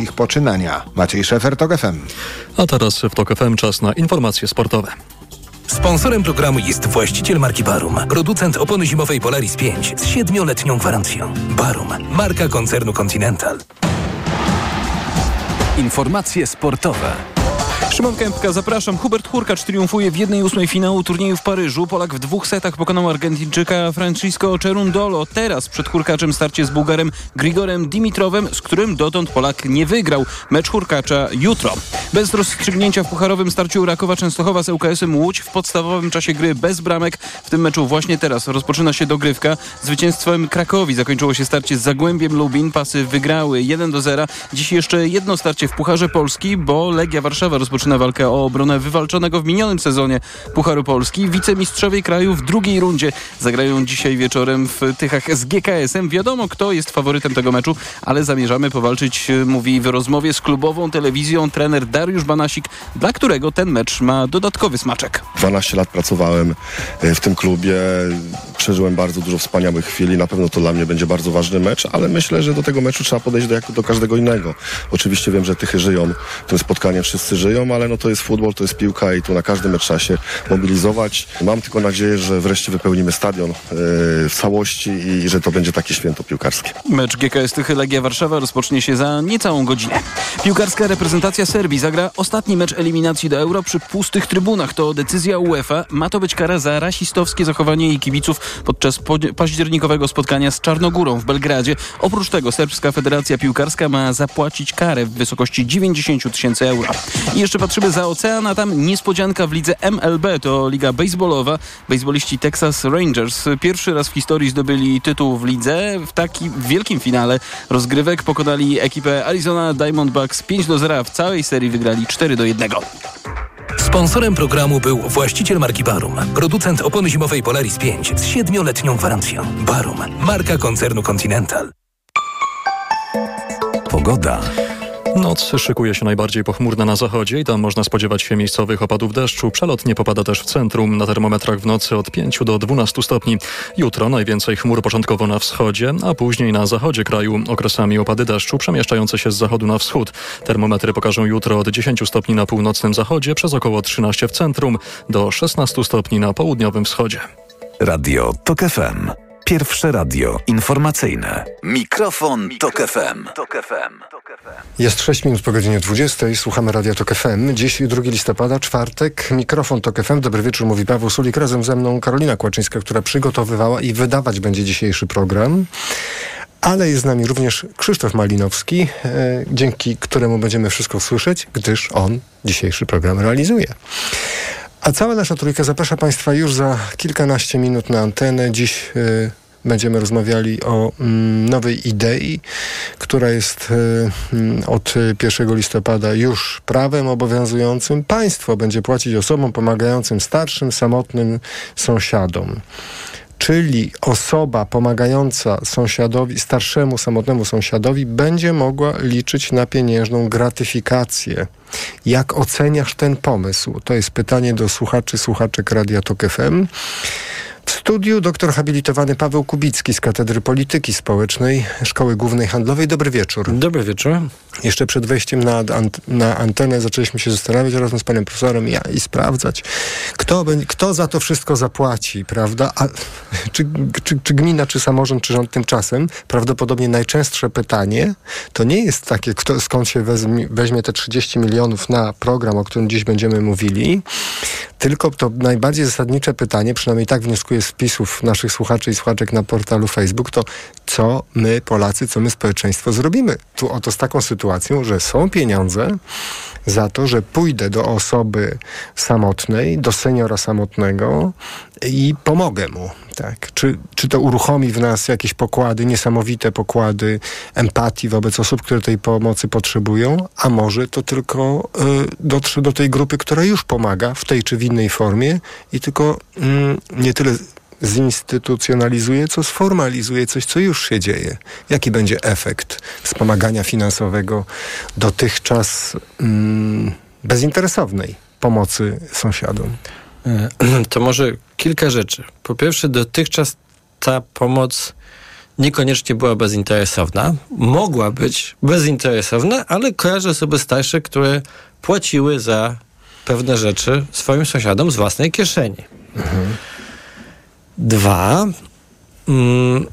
ich poczynania. Maciej Szefer, TOK FM. A teraz w TOK FM czas na informacje sportowe. Sponsorem programu jest właściciel marki Barum, producent opony zimowej Polaris 5 z siedmioletnią gwarancją. Barum, marka koncernu Continental. Informacje sportowe. Szymon Kępka, zapraszam. Hubert Hurkacz triumfuje w 1-8 finału turnieju w Paryżu. Polak w dwóch setach pokonał Argentyńczyka Francisco Cerundolo. Teraz przed Hurkaczem starcie z Bułgarem Grigorem Dimitrowem, z którym dotąd Polak nie wygrał. Mecz Hurkacza jutro. Bez rozstrzygnięcia w pucharowym starciu Rakowa Częstochowa z ŁKS-em Łódź w podstawowym czasie gry bez bramek. W tym meczu właśnie teraz rozpoczyna się dogrywka. Zwycięstwem Krakowi zakończyło się starcie z Zagłębiem Lubin. Pasy wygrały 1 do 0. Dziś jeszcze jedno starcie w Pucharze Polski, bo Legia Warszawa rozpoczyna rozpoczyna walkę o obronę wywalczonego w minionym sezonie Pucharu Polski. Wicemistrzowie kraju w drugiej rundzie zagrają dzisiaj wieczorem w Tychach z GKS-em. Wiadomo, kto jest faworytem tego meczu, ale zamierzamy powalczyć, mówi w rozmowie z klubową telewizją trener Dariusz Banasik, dla którego ten mecz ma dodatkowy smaczek. 12 lat pracowałem e, w tym klubie, przeżyłem bardzo dużo wspaniałych chwil i na pewno to dla mnie będzie bardzo ważny mecz, ale myślę, że do tego meczu trzeba podejść do, jak do każdego innego. Oczywiście wiem, że Tychy żyją, tym spotkaniem wszyscy żyją, ale no to jest futbol, to jest piłka i tu na każdym mecz trzeba się mobilizować. Mam tylko nadzieję, że wreszcie wypełnimy stadion yy, w całości i że to będzie takie święto piłkarskie. Mecz GKS Tychy Legia Warszawa rozpocznie się za niecałą godzinę. Piłkarska reprezentacja Serbii zagra ostatni mecz eliminacji do Euro przy pustych trybunach. To decyzja UEFA. Ma to być kara za rasistowskie zachowanie jej kibiców podczas październikowego spotkania z Czarnogórą w Belgradzie. Oprócz tego Serbska Federacja Piłkarska ma zapłacić karę w wysokości 90 tysięcy euro. I jeszcze patrzymy za ocean, a tam niespodzianka w lidze MLB, to liga baseballowa. Bejsboliści Texas Rangers pierwszy raz w historii zdobyli tytuł w lidze. W takim wielkim finale rozgrywek pokonali ekipę Arizona Diamondbacks 5 do 0, a w całej serii wygrali 4 do 1. Sponsorem programu był właściciel marki Barum, producent opony zimowej Polaris 5 z siedmioletnią gwarancją. Barum, marka koncernu Continental. Pogoda. Noc szykuje się najbardziej pochmurna na zachodzie i tam można spodziewać się miejscowych opadów deszczu. Przelotnie popada też w centrum. Na termometrach w nocy od 5 do 12 stopni. Jutro najwięcej chmur początkowo na wschodzie, a później na zachodzie kraju. Okresami opady deszczu przemieszczające się z zachodu na wschód. Termometry pokażą jutro od 10 stopni na północnym zachodzie, przez około 13 w centrum, do 16 stopni na południowym wschodzie. Radio TOK FM. Pierwsze radio informacyjne. Mikrofon, Tok FM. Jest 6 minut po godzinie 20. Słuchamy Radia Tok FM. Dziś 2 listopada, czwartek. Mikrofon Tok FM. Dobry wieczór, mówi Paweł Sulik. Razem ze mną Karolina Kłaczyńska, która przygotowywała i wydawać będzie dzisiejszy program. Ale jest z nami również Krzysztof Malinowski, e, dzięki któremu będziemy wszystko słyszeć, gdyż on dzisiejszy program realizuje. A cała nasza trójka zaprasza Państwa już za kilkanaście minut na antenę. Dziś y, będziemy rozmawiali o mm, nowej idei, która jest y, od 1 listopada już prawem obowiązującym. Państwo będzie płacić osobom pomagającym starszym, samotnym sąsiadom czyli osoba pomagająca sąsiadowi, starszemu, samotnemu sąsiadowi będzie mogła liczyć na pieniężną gratyfikację. Jak oceniasz ten pomysł? To jest pytanie do słuchaczy, słuchaczek Radia Tok FM. W studiu doktor habilitowany Paweł Kubicki z Katedry Polityki Społecznej Szkoły Głównej Handlowej. Dobry wieczór. Dobry wieczór. Jeszcze przed wejściem na, na antenę zaczęliśmy się zastanawiać razem z panem profesorem ja, i sprawdzać, kto, kto za to wszystko zapłaci, prawda? A, czy, czy, czy gmina, czy samorząd, czy rząd tymczasem? Prawdopodobnie najczęstsze pytanie to nie jest takie, kto, skąd się weźmie, weźmie te 30 milionów na program, o którym dziś będziemy mówili, tylko to najbardziej zasadnicze pytanie, przynajmniej tak wnioskuję z wpisów naszych słuchaczy i słuchaczek na portalu Facebook, to co my Polacy, co my społeczeństwo zrobimy tu oto z taką sytuacją, że są pieniądze za to, że pójdę do osoby samotnej, do seniora samotnego i pomogę mu. Tak. Czy, czy to uruchomi w nas jakieś pokłady, niesamowite pokłady empatii wobec osób, które tej pomocy potrzebują, a może to tylko y, dotrze do tej grupy, która już pomaga w tej czy w innej formie i tylko y, nie tyle zinstytucjonalizuje, co sformalizuje coś, co już się dzieje. Jaki będzie efekt wspomagania finansowego dotychczas mm, bezinteresownej pomocy sąsiadom? E, to może kilka rzeczy. Po pierwsze, dotychczas ta pomoc niekoniecznie była bezinteresowna. Mogła być bezinteresowna, ale kojarzę sobie starsze, które płaciły za pewne rzeczy swoim sąsiadom z własnej kieszeni. Mhm. Dwa, mm,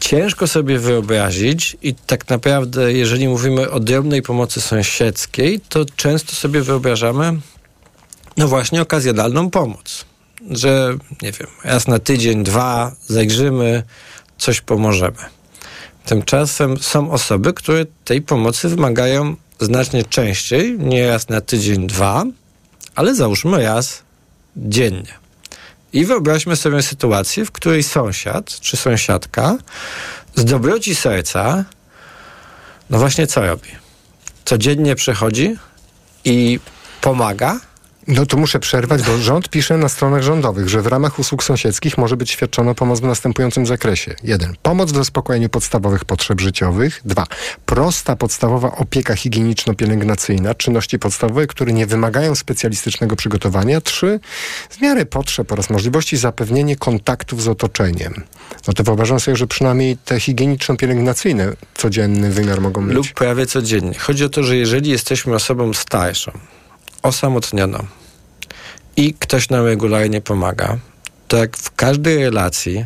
ciężko sobie wyobrazić i tak naprawdę, jeżeli mówimy o drobnej pomocy sąsiedzkiej, to często sobie wyobrażamy no właśnie okazjonalną pomoc. Że, nie wiem, raz na tydzień, dwa zajrzymy, coś pomożemy. Tymczasem są osoby, które tej pomocy wymagają znacznie częściej, nie raz na tydzień, dwa, ale załóżmy raz dziennie. I wyobraźmy sobie sytuację, w której sąsiad czy sąsiadka z dobroci serca, no właśnie co robi? Codziennie przychodzi i pomaga, no to muszę przerwać, bo rząd pisze na stronach rządowych, że w ramach usług sąsiedzkich może być świadczona pomoc w następującym zakresie. Jeden. Pomoc w zaspokojeniu podstawowych potrzeb życiowych. Dwa. Prosta, podstawowa opieka higieniczno-pielęgnacyjna, czynności podstawowe, które nie wymagają specjalistycznego przygotowania. Trzy. W miarę potrzeb oraz możliwości zapewnienie kontaktów z otoczeniem. No to wyobrażam sobie, że przynajmniej te higieniczno-pielęgnacyjne codzienny wymiar mogą mieć. Lub prawie codziennie. Chodzi o to, że jeżeli jesteśmy osobą starszą, osamotnioną, i ktoś nam regularnie pomaga, to jak w każdej relacji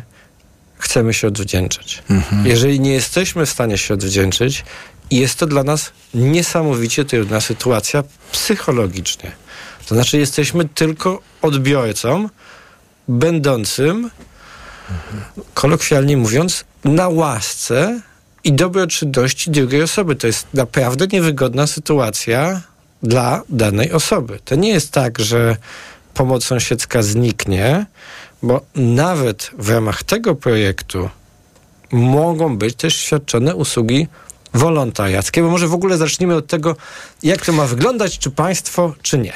chcemy się odwdzięczyć. Mhm. Jeżeli nie jesteśmy w stanie się odwdzięczyć, jest to dla nas niesamowicie trudna sytuacja psychologicznie. To znaczy, jesteśmy tylko odbiorcą, będącym, mhm. kolokwialnie mówiąc, na łasce i dobroczynności drugiej osoby. To jest naprawdę niewygodna sytuacja dla danej osoby. To nie jest tak, że pomoc sąsiedzka zniknie, bo nawet w ramach tego projektu mogą być też świadczone usługi wolontariackie, bo może w ogóle zacznijmy od tego, jak to ma wyglądać, czy państwo, czy nie.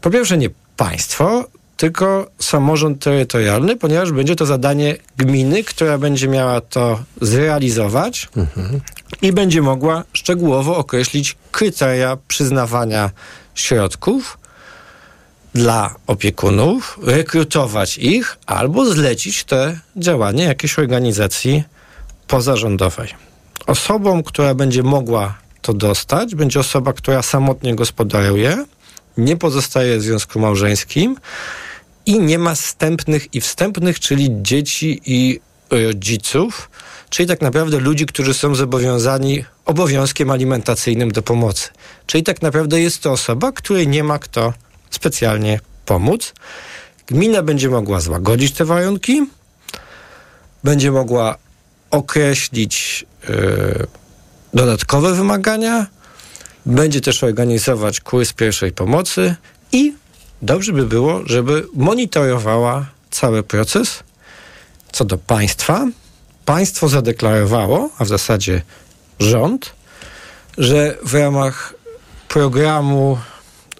Po pierwsze, nie państwo, tylko samorząd terytorialny, ponieważ będzie to zadanie gminy, która będzie miała to zrealizować mhm. i będzie mogła szczegółowo określić kryteria przyznawania środków dla opiekunów, rekrutować ich albo zlecić te działania jakiejś organizacji pozarządowej. Osobą, która będzie mogła to dostać, będzie osoba, która samotnie gospodaruje, nie pozostaje w związku małżeńskim i nie ma wstępnych i wstępnych, czyli dzieci i rodziców, czyli tak naprawdę ludzi, którzy są zobowiązani obowiązkiem alimentacyjnym do pomocy. Czyli tak naprawdę jest to osoba, której nie ma kto specjalnie pomóc. Gmina będzie mogła złagodzić te warunki, będzie mogła określić yy, dodatkowe wymagania, będzie też organizować kurs pierwszej pomocy i dobrze by było, żeby monitorowała cały proces. Co do państwa, państwo zadeklarowało, a w zasadzie rząd, że w ramach programu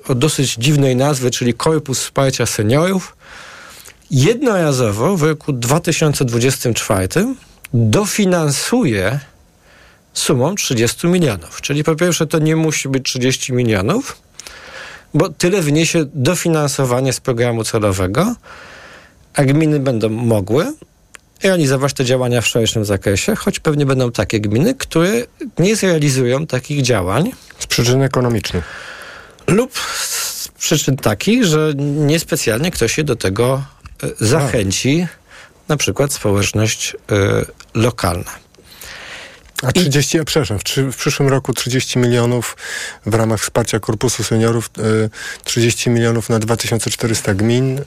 o dosyć dziwnej nazwy, czyli Korpus Wsparcia Seniorów, jednorazowo w roku 2024 dofinansuje sumą 30 milionów. Czyli po pierwsze to nie musi być 30 milionów, bo tyle wyniesie dofinansowanie z programu celowego, a gminy będą mogły realizować te działania w szerszym zakresie, choć pewnie będą takie gminy, które nie zrealizują takich działań. Z przyczyn ekonomicznych lub z przyczyn takich, że niespecjalnie ktoś się do tego e, zachęci, na przykład społeczność y, lokalna. A 30, I... przepraszam, w, w, przyszłym roku 30 milionów w ramach wsparcia Korpusu Seniorów, y, 30 milionów na 2400 gmin. Y,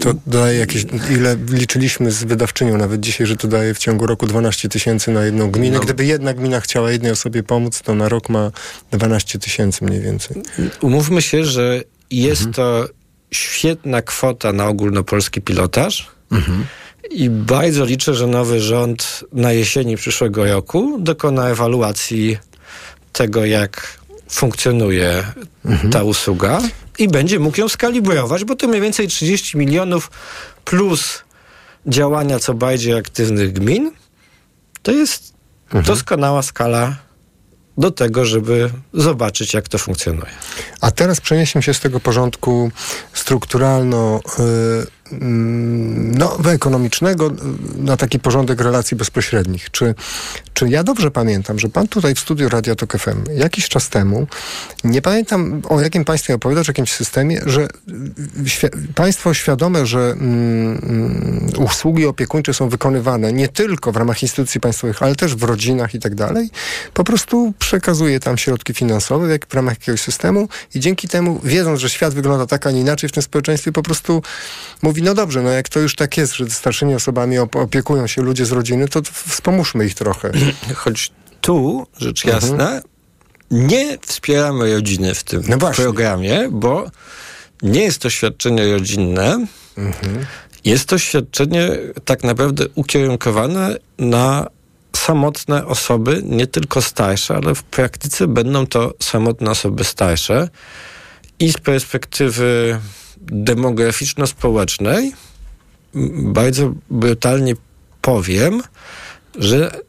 to daje jakieś, ile liczyliśmy z wydawczynią nawet dzisiaj, że to daje w ciągu roku 12 tysięcy na jedną gminę. No. Gdyby jedna gmina chciała jednej osobie pomóc, to na rok ma 12 tysięcy mniej więcej. Umówmy się, że jest mhm. to świetna kwota na ogólnopolski pilotaż. Mhm. I bardzo liczę, że nowy rząd na jesieni przyszłego roku dokona ewaluacji tego, jak funkcjonuje mhm. ta usługa i będzie mógł ją skalibrować, bo to mniej więcej 30 milionów plus działania co bardziej aktywnych gmin, to jest mhm. doskonała skala do tego, żeby zobaczyć, jak to funkcjonuje. A teraz przenieśmy się z tego porządku strukturalno mm, no, ekonomicznego na taki porządek relacji bezpośrednich. Czy, czy ja dobrze pamiętam, że pan tutaj w studiu Radia Tok FM jakiś czas temu, nie pamiętam o jakim państwie opowiadać, o jakimś systemie, że świ państwo świadome, że mm, usługi opiekuńcze są wykonywane nie tylko w ramach instytucji państwowych, ale też w rodzinach i tak dalej, po prostu przekazuje tam środki finansowe jak w ramach jakiegoś systemu i dzięki temu, wiedząc, że świat wygląda tak, a nie inaczej w tym społeczeństwie, po prostu mówi, no dobrze, no jak to już tak jest, że starszymi osobami opiekują się ludzie z rodziny, to wspomóżmy ich trochę. Choć tu, rzecz mhm. jasna, mhm. nie wspieramy rodziny w tym no programie, bo nie jest to świadczenie rodzinne. Mhm. Jest to świadczenie tak naprawdę ukierunkowane na samotne osoby, nie tylko starsze, ale w praktyce będą to samotne osoby starsze. I z perspektywy demograficzno-społecznej bardzo brutalnie powiem, że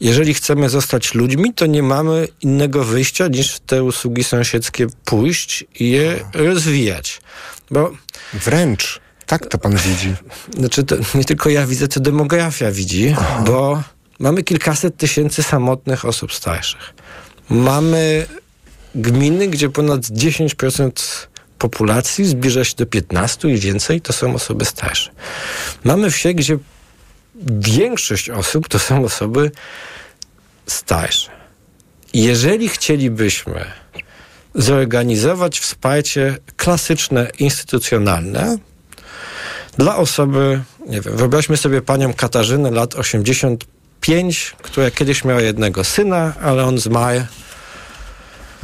jeżeli chcemy zostać ludźmi, to nie mamy innego wyjścia niż w te usługi sąsiedzkie pójść i je rozwijać. Bo wręcz tak to pan widzi. Znaczy, to nie tylko ja widzę, to demografia widzi, Aha. bo mamy kilkaset tysięcy samotnych osób starszych. Mamy gminy, gdzie ponad 10% populacji zbliża się do 15 i więcej to są osoby starsze. Mamy wsie, gdzie większość osób to są osoby starsze. Jeżeli chcielibyśmy zorganizować wsparcie klasyczne, instytucjonalne dla osoby, nie wiem, wyobraźmy sobie panią Katarzynę lat 85, która kiedyś miała jednego syna, ale on zmarł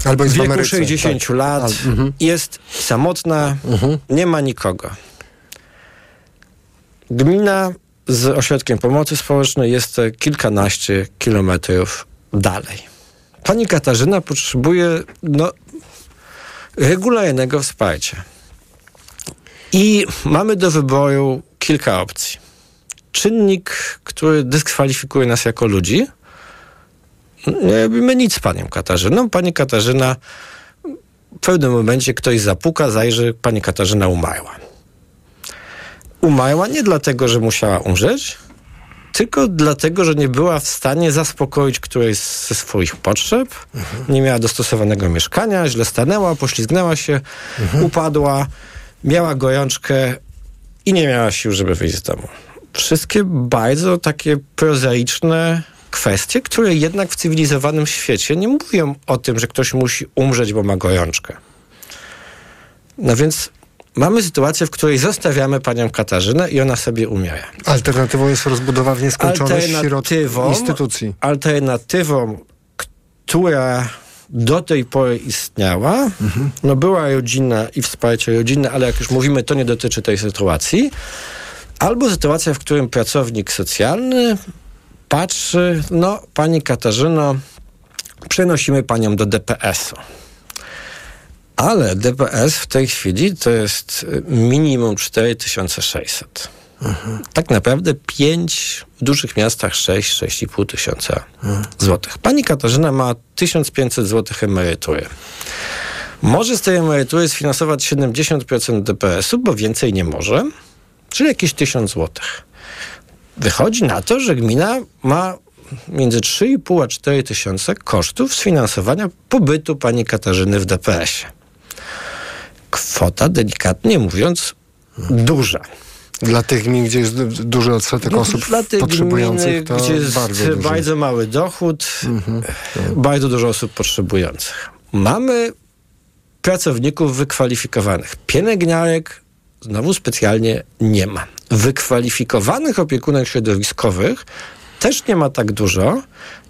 Albo jest w wieku 60 tak. lat, Al, uh-huh. jest samotna, uh-huh. nie ma nikogo. Gmina z ośrodkiem pomocy społecznej jest kilkanaście kilometrów dalej. Pani Katarzyna potrzebuje no, regularnego wsparcia. I mamy do wyboru kilka opcji. Czynnik, który dyskwalifikuje nas jako ludzi, nie robimy nic z panią Katarzyną. Pani Katarzyna w pewnym momencie ktoś zapuka, zajrzy, pani Katarzyna umarła. Umarła nie dlatego, że musiała umrzeć, tylko dlatego, że nie była w stanie zaspokoić którejś ze swoich potrzeb, mhm. nie miała dostosowanego mieszkania, źle stanęła, poślizgnęła się, mhm. upadła, miała gorączkę i nie miała sił, żeby wyjść z domu. Wszystkie bardzo takie prozaiczne kwestie, które jednak w cywilizowanym świecie nie mówią o tym, że ktoś musi umrzeć, bo ma gorączkę. No więc mamy sytuację, w której zostawiamy panią Katarzynę i ona sobie umiera. Alternatywą jest rozbudowa w nieskończoność alternatywą, instytucji. Alternatywą, która do tej pory istniała, mhm. no była rodzina i wsparcie rodziny, ale jak już mówimy, to nie dotyczy tej sytuacji. Albo sytuacja, w którym pracownik socjalny patrzy, no pani Katarzyno, przenosimy panią do DPS-u. Ale DPS w tej chwili to jest minimum 4600. Mhm. Tak naprawdę 5 w dużych miastach 6-6,5 tysiąca mhm. złotych. Pani Katarzyna ma 1500 złotych emerytury. Może z tej emerytury sfinansować 70% DPS-u, bo więcej nie może, czyli jakieś 1000 złotych. Wychodzi na to, że gmina ma między 3,5 a 4 tysiące kosztów sfinansowania pobytu pani Katarzyny w DPS-ie. Kwota, delikatnie mówiąc, duża. Dla tych gmin, gdzie jest duży odsetek no, osób dla tych potrzebujących, gminy, to gdzie jest bardzo, bardzo mały dochód, mhm. bardzo dużo osób potrzebujących. Mamy pracowników wykwalifikowanych. Pielęgniarek znowu specjalnie nie ma wykwalifikowanych opiekunek środowiskowych też nie ma tak dużo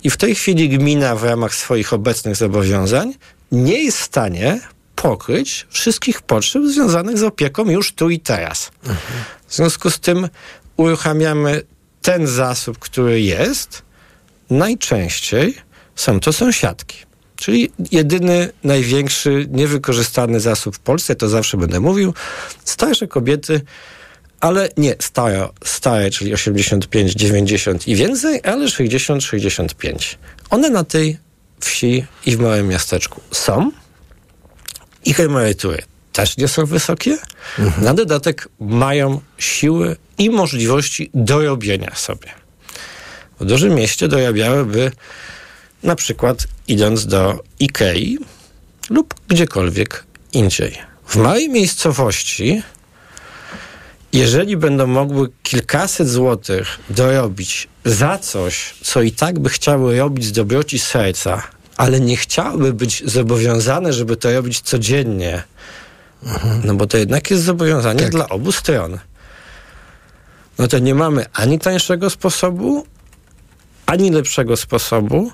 i w tej chwili gmina w ramach swoich obecnych zobowiązań nie jest w stanie pokryć wszystkich potrzeb związanych z opieką już tu i teraz. Mhm. W związku z tym uruchamiamy ten zasób, który jest. Najczęściej są to sąsiadki. Czyli jedyny, największy, niewykorzystany zasób w Polsce, to zawsze będę mówił, starsze kobiety ale nie stare, stare, czyli 85, 90 i więcej, ale 60, 65. One na tej wsi i w małym miasteczku są. Ich emerytury też nie są wysokie. Na dodatek mają siły i możliwości dorobienia sobie. W dużym mieście dorabiałyby na przykład idąc do Ikei lub gdziekolwiek indziej. W małej miejscowości, jeżeli będą mogły kilkaset złotych dorobić za coś, co i tak by chciały robić z dobroci serca, ale nie chciałyby być zobowiązane, żeby to robić codziennie, no bo to jednak jest zobowiązanie Tak. dla obu stron. No to nie mamy ani tańszego sposobu, ani lepszego sposobu,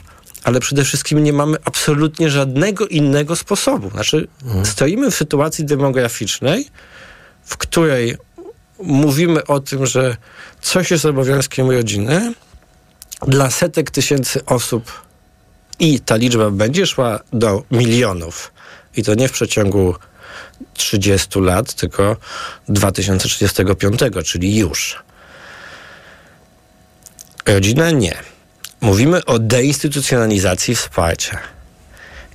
ale przede wszystkim nie mamy absolutnie żadnego innego sposobu. Znaczy, stoimy w sytuacji demograficznej, w której mówimy o tym, że coś jest obowiązkiem rodziny dla setek tysięcy osób i ta liczba będzie szła do milionów. I to nie w przeciągu 30 lat, tylko 2035, czyli już. Rodzina nie. Mówimy o deinstytucjonalizacji wsparcia.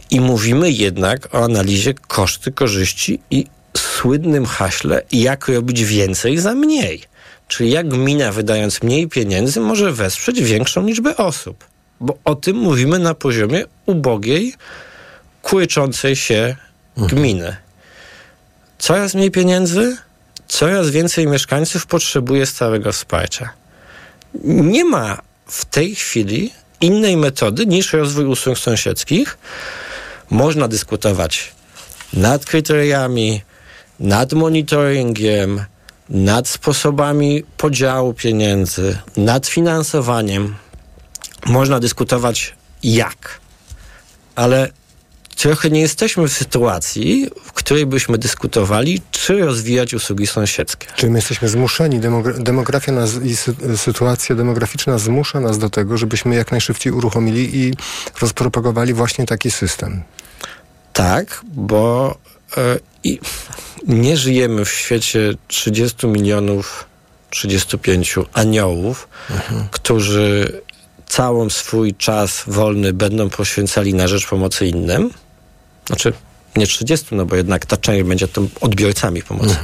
I mówimy jednak o analizie koszty, korzyści i słynnym haśle, jak robić więcej za mniej. Czyli jak gmina, wydając mniej pieniędzy, może wesprzeć większą liczbę osób. Bo o tym mówimy na poziomie ubogiej, kurczącej się gminy. Coraz mniej pieniędzy, coraz więcej mieszkańców potrzebuje stałego wsparcia. Nie ma w tej chwili innej metody niż rozwój usług sąsiedzkich. Można dyskutować nad kryteriami, nad monitoringiem, nad sposobami podziału pieniędzy, nad finansowaniem. Można dyskutować jak, ale trochę nie jesteśmy w sytuacji, w której byśmy dyskutowali, czy rozwijać usługi sąsiedzkie. Czy my jesteśmy zmuszeni, demogra- demografia nas, i sy- sytuacja demograficzna zmusza nas do tego, żebyśmy jak najszybciej uruchomili i rozpropagowali właśnie taki system. Tak, bo i nie żyjemy w świecie 30 milionów, 35 aniołów, którzy całą swój czas wolny będą poświęcali na rzecz pomocy innym. Znaczy, nie 30, no bo jednak ta część będzie tym odbiorcami pomocy.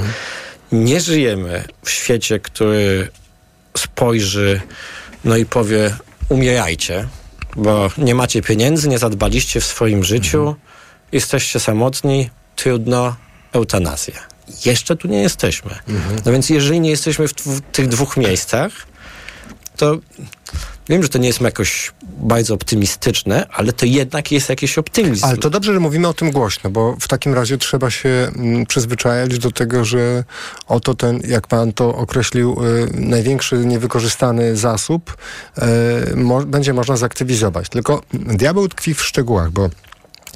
Nie żyjemy w świecie, który spojrzy, no i powie, umierajcie, bo nie macie pieniędzy, nie zadbaliście w swoim życiu, jesteście samotni, trudno, eutanazja. Jeszcze tu nie jesteśmy. No więc jeżeli nie jesteśmy w, w tych dwóch miejscach, to wiem, że to nie jest jakoś bardzo optymistyczne, ale to jednak jest jakiś optymizm. Ale to dobrze, że mówimy o tym głośno, bo w takim razie trzeba się mm, przyzwyczajać do tego, że oto ten, jak pan to określił, y, największy niewykorzystany zasób y, będzie można zaktywizować. Tylko diabeł tkwi w szczegółach, bo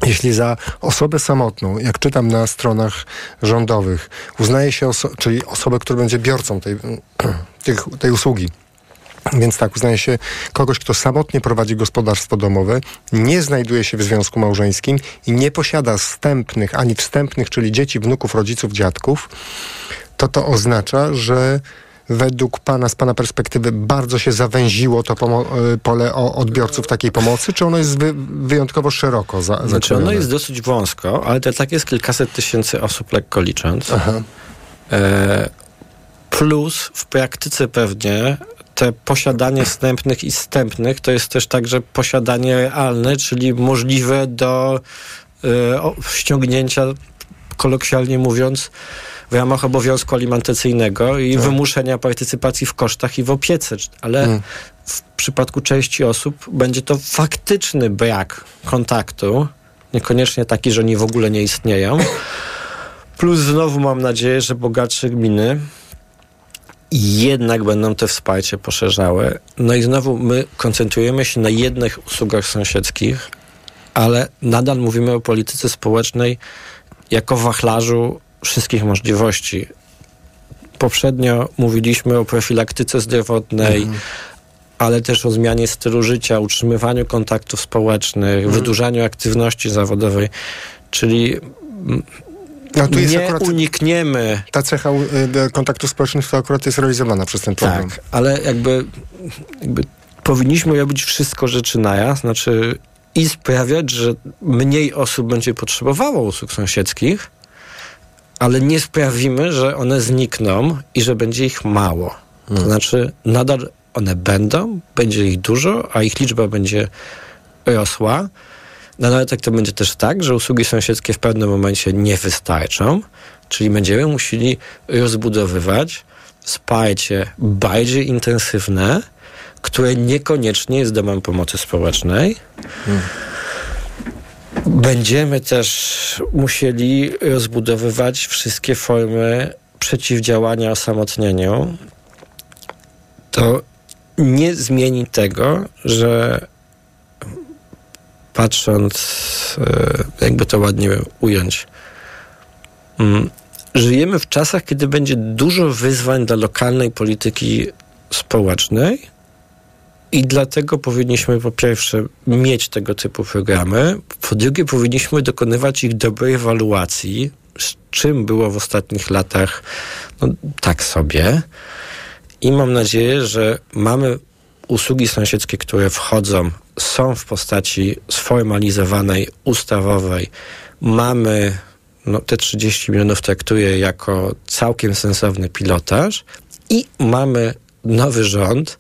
jeśli za osobę samotną, jak czytam na stronach rządowych, uznaje się, oso- czyli osobę, która będzie biorcą tej, tej usługi, więc tak, uznaje się kogoś, kto samotnie prowadzi gospodarstwo domowe, nie znajduje się w związku małżeńskim i nie posiada wstępnych, ani wstępnych, czyli dzieci, wnuków, rodziców, dziadków, to to oznacza, że według pana, z pana perspektywy, bardzo się zawęziło to y, pole odbiorców takiej pomocy, czy ono jest wy- wyjątkowo szeroko za, Znaczy ono jest dosyć wąsko, ale to tak jest kilkaset tysięcy osób lekko licząc. Aha. E, plus w praktyce pewnie te posiadanie wstępnych i wstępnych to jest też także posiadanie realne, czyli możliwe do o, ściągnięcia, kolokwialnie mówiąc, w ramach obowiązku alimentacyjnego i wymuszenia partycypacji w kosztach i w opiece. Ale w przypadku części osób będzie to faktyczny brak kontaktu, niekoniecznie taki, że oni w ogóle nie istnieją. Plus znowu mam nadzieję, że bogatsze gminy jednak będą te wsparcie poszerzały. No i znowu my koncentrujemy się na jednych usługach sąsiedzkich, ale nadal mówimy o polityce społecznej jako wachlarzu wszystkich możliwości. Poprzednio mówiliśmy o profilaktyce zdrowotnej, ale też o zmianie stylu życia, utrzymywaniu kontaktów społecznych, wydłużaniu aktywności zawodowej. Czyli No, tu jest nie akurat unikniemy ta cecha y, kontaktu społecznych, to akurat jest realizowana przez ten program. Tak, ale jakby, jakby powinniśmy robić wszystko rzeczy naraz, znaczy i sprawiać, że mniej osób będzie potrzebowało usług sąsiedzkich, ale nie sprawimy, że one znikną i że będzie ich mało. To znaczy, nadal one będą, będzie ich dużo, a ich liczba będzie rosła. No ale tak to będzie też tak, że usługi sąsiedzkie w pewnym momencie nie wystarczą, czyli będziemy musieli rozbudowywać wsparcie bardziej intensywne, które niekoniecznie jest domem pomocy społecznej. Będziemy też musieli rozbudowywać wszystkie formy przeciwdziałania osamotnieniu. To nie zmieni tego, że patrząc, e, jakby to ładnie ująć, mm, żyjemy w czasach, kiedy będzie dużo wyzwań dla lokalnej polityki społecznej i dlatego powinniśmy po pierwsze mieć tego typu programy, po drugie powinniśmy dokonywać ich dobrej ewaluacji, z czym było w ostatnich latach no, tak sobie. I mam nadzieję, że mamy usługi sąsiedzkie, które wchodzą, są w postaci sformalizowanej, ustawowej. Mamy no, te 30 milionów traktuję jako całkiem sensowny pilotaż i mamy nowy rząd,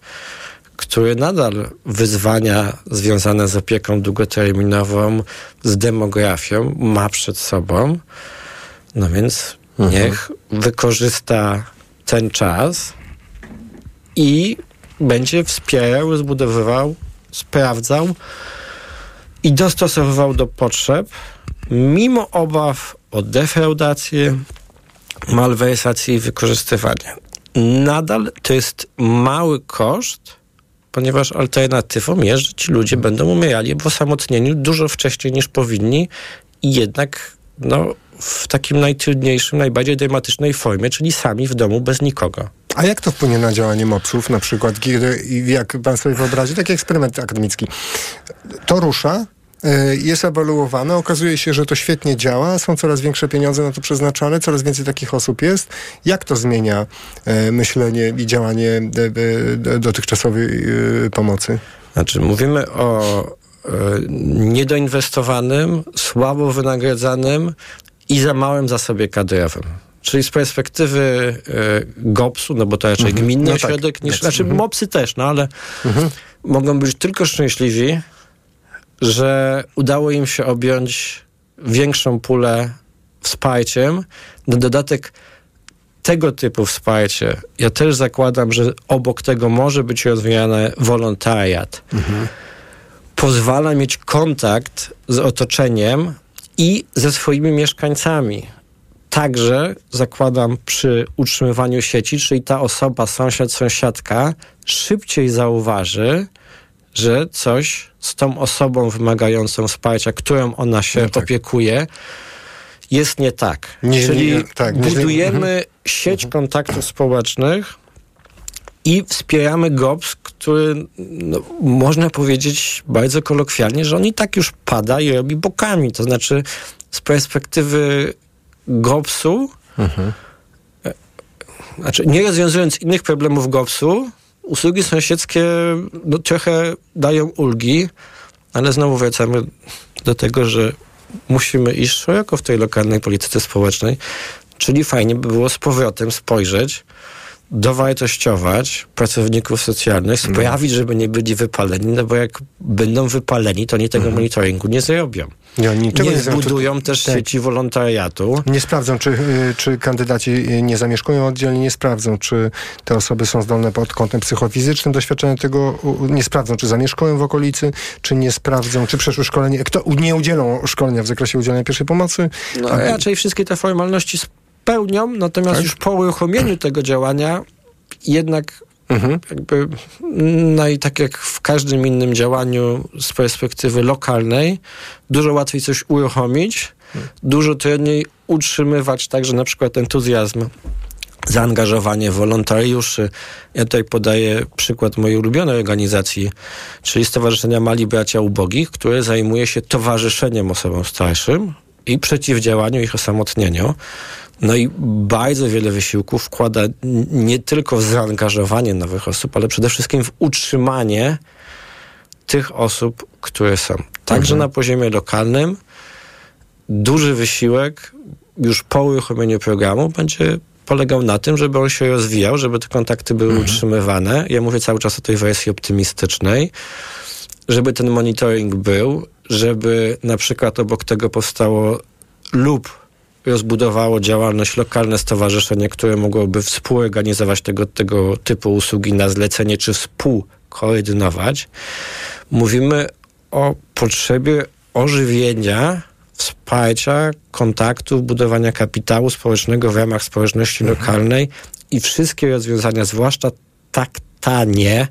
który nadal wyzwania związane z opieką długoterminową, z demografią ma przed sobą. No więc niech wykorzysta ten czas i będzie wspierał, rozbudowywał, sprawdzał i dostosowywał do potrzeb, mimo obaw o defraudację, malwersację i wykorzystywanie. Nadal to jest mały koszt, ponieważ alternatywą jest, że ci ludzie będą umierali w osamotnieniu dużo wcześniej niż powinni i jednak no, w takim najtrudniejszym, najbardziej dramatycznej formie, czyli sami w domu bez nikogo. A jak to wpłynie na działanie MOPS-ów, na przykład, jak pan sobie wyobrazi, taki eksperyment akademicki, to rusza, y, jest ewaluowane, okazuje się, że to świetnie działa, są coraz większe pieniądze na to przeznaczane, coraz więcej takich osób jest. Jak to zmienia y, myślenie i działanie y, dotychczasowej pomocy? Znaczy, mówimy o niedoinwestowanym, słabo wynagradzanym i za małym zasobie kadrowym. Czyli z perspektywy y, GOPS-u, no bo to raczej mhm. gminny no ośrodek, tak, niż, znaczy mhm. MOPSy też, no ale mhm. mogą być tylko szczęśliwi, że udało im się objąć większą pulę wsparciem. Na dodatek tego typu wsparcie, ja też zakładam, że obok tego może być rozwijany wolontariat. Mhm. Pozwala mieć kontakt z otoczeniem i ze swoimi mieszkańcami także zakładam przy utrzymywaniu sieci, czyli ta osoba, sąsiad, sąsiadka szybciej zauważy, że coś z tą osobą wymagającą wsparcia, którą ona się no tak. opiekuje, jest nie tak. Nie, Czyli nie, tak, budujemy nie, mhm. sieć kontaktów społecznych i wspieramy GOPS, który no, można powiedzieć bardzo kolokwialnie, że on i tak już pada i robi bokami. To znaczy z perspektywy GOPS-u, mhm. znaczy nie rozwiązując innych problemów GOPS-u, usługi sąsiedzkie no, trochę dają ulgi, ale znowu wracamy do tego, że musimy iść szeroko w tej lokalnej polityce społecznej, czyli fajnie by było z powrotem spojrzeć dowartościować pracowników socjalnych, sprawić, no. żeby nie byli wypaleni, no bo jak będą wypaleni, to oni tego mhm. monitoringu nie zrobią. Nie, nie, nie zbudują też tak. sieci wolontariatu. Nie sprawdzą, czy, y, czy kandydaci nie zamieszkują oddzielnie, nie sprawdzą, czy te osoby są zdolne pod kątem psychofizycznym. Doświadczenie tego nie sprawdzą, czy zamieszkują w okolicy, czy nie sprawdzą, czy przeszły szkolenie. Kto nie udzielą szkolenia w zakresie udzielania pierwszej pomocy? No, a raczej wszystkie te formalności pełnią, natomiast tak? już po uruchomieniu tego działania jednak mhm. jakby no i tak jak w każdym innym działaniu z perspektywy lokalnej, dużo łatwiej coś uruchomić, mhm. dużo trudniej utrzymywać także na przykład entuzjazm zaangażowanie wolontariuszy. Ja tutaj podaję przykład mojej ulubionej organizacji, czyli Stowarzyszenia Mali Bracia Ubogich, które zajmuje się towarzyszeniem osobom starszym i przeciwdziałaniu ich osamotnieniu. No i bardzo wiele wysiłków wkłada nie tylko w zaangażowanie nowych osób, ale przede wszystkim w utrzymanie tych osób, które są. Także mhm. na poziomie lokalnym duży wysiłek, już po uruchomieniu programu będzie polegał na tym, żeby on się rozwijał, żeby te kontakty były mhm. utrzymywane. Ja mówię cały czas o tej wersji optymistycznej, żeby ten monitoring był, żeby na przykład obok tego powstało lub rozbudowało działalność lokalne stowarzyszenie, które mogłoby współorganizować tego, tego typu usługi na zlecenie, czy współkoordynować. Mówimy o potrzebie ożywienia, wsparcia, kontaktów, budowania kapitału społecznego w ramach społeczności mhm. lokalnej i wszystkie rozwiązania, zwłaszcza tak tanie,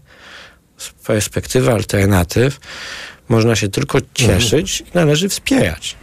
z perspektywy alternatyw, można się tylko cieszyć mhm. i należy wspierać.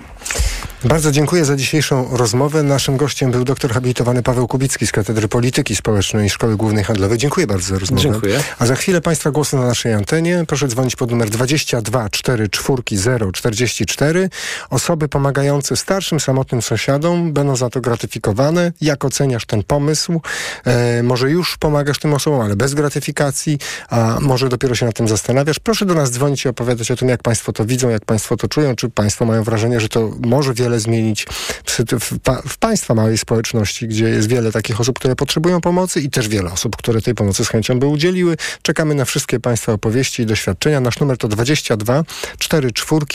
Bardzo dziękuję za dzisiejszą rozmowę. Naszym gościem był doktor habilitowany Paweł Kubicki z Katedry Polityki Społecznej Szkoły Głównej Handlowej. Dziękuję bardzo za rozmowę. Dziękuję. A za chwilę Państwa głosy na naszej antenie. Proszę dzwonić pod numer 22 44 044. Osoby pomagające starszym, samotnym sąsiadom będą za to gratyfikowane. Jak oceniasz ten pomysł? E, może już pomagasz tym osobom, ale bez gratyfikacji, a może dopiero się nad tym zastanawiasz? Proszę do nas dzwonić i opowiadać o tym, jak Państwo to widzą, jak Państwo to czują, czy Państwo mają wrażenie, że to może wiele wiele zmienić w, w, w, państwa małej społeczności, gdzie jest wiele takich osób, które potrzebują pomocy i też wiele osób, które tej pomocy z chęcią by udzieliły. Czekamy na wszystkie Państwa opowieści i doświadczenia. Nasz numer to 22 44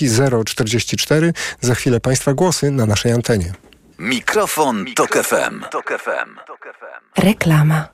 044. Za chwilę Państwa głosy na naszej antenie. Mikrofon, Mikrofon Tok FM. Tok FM. Reklama.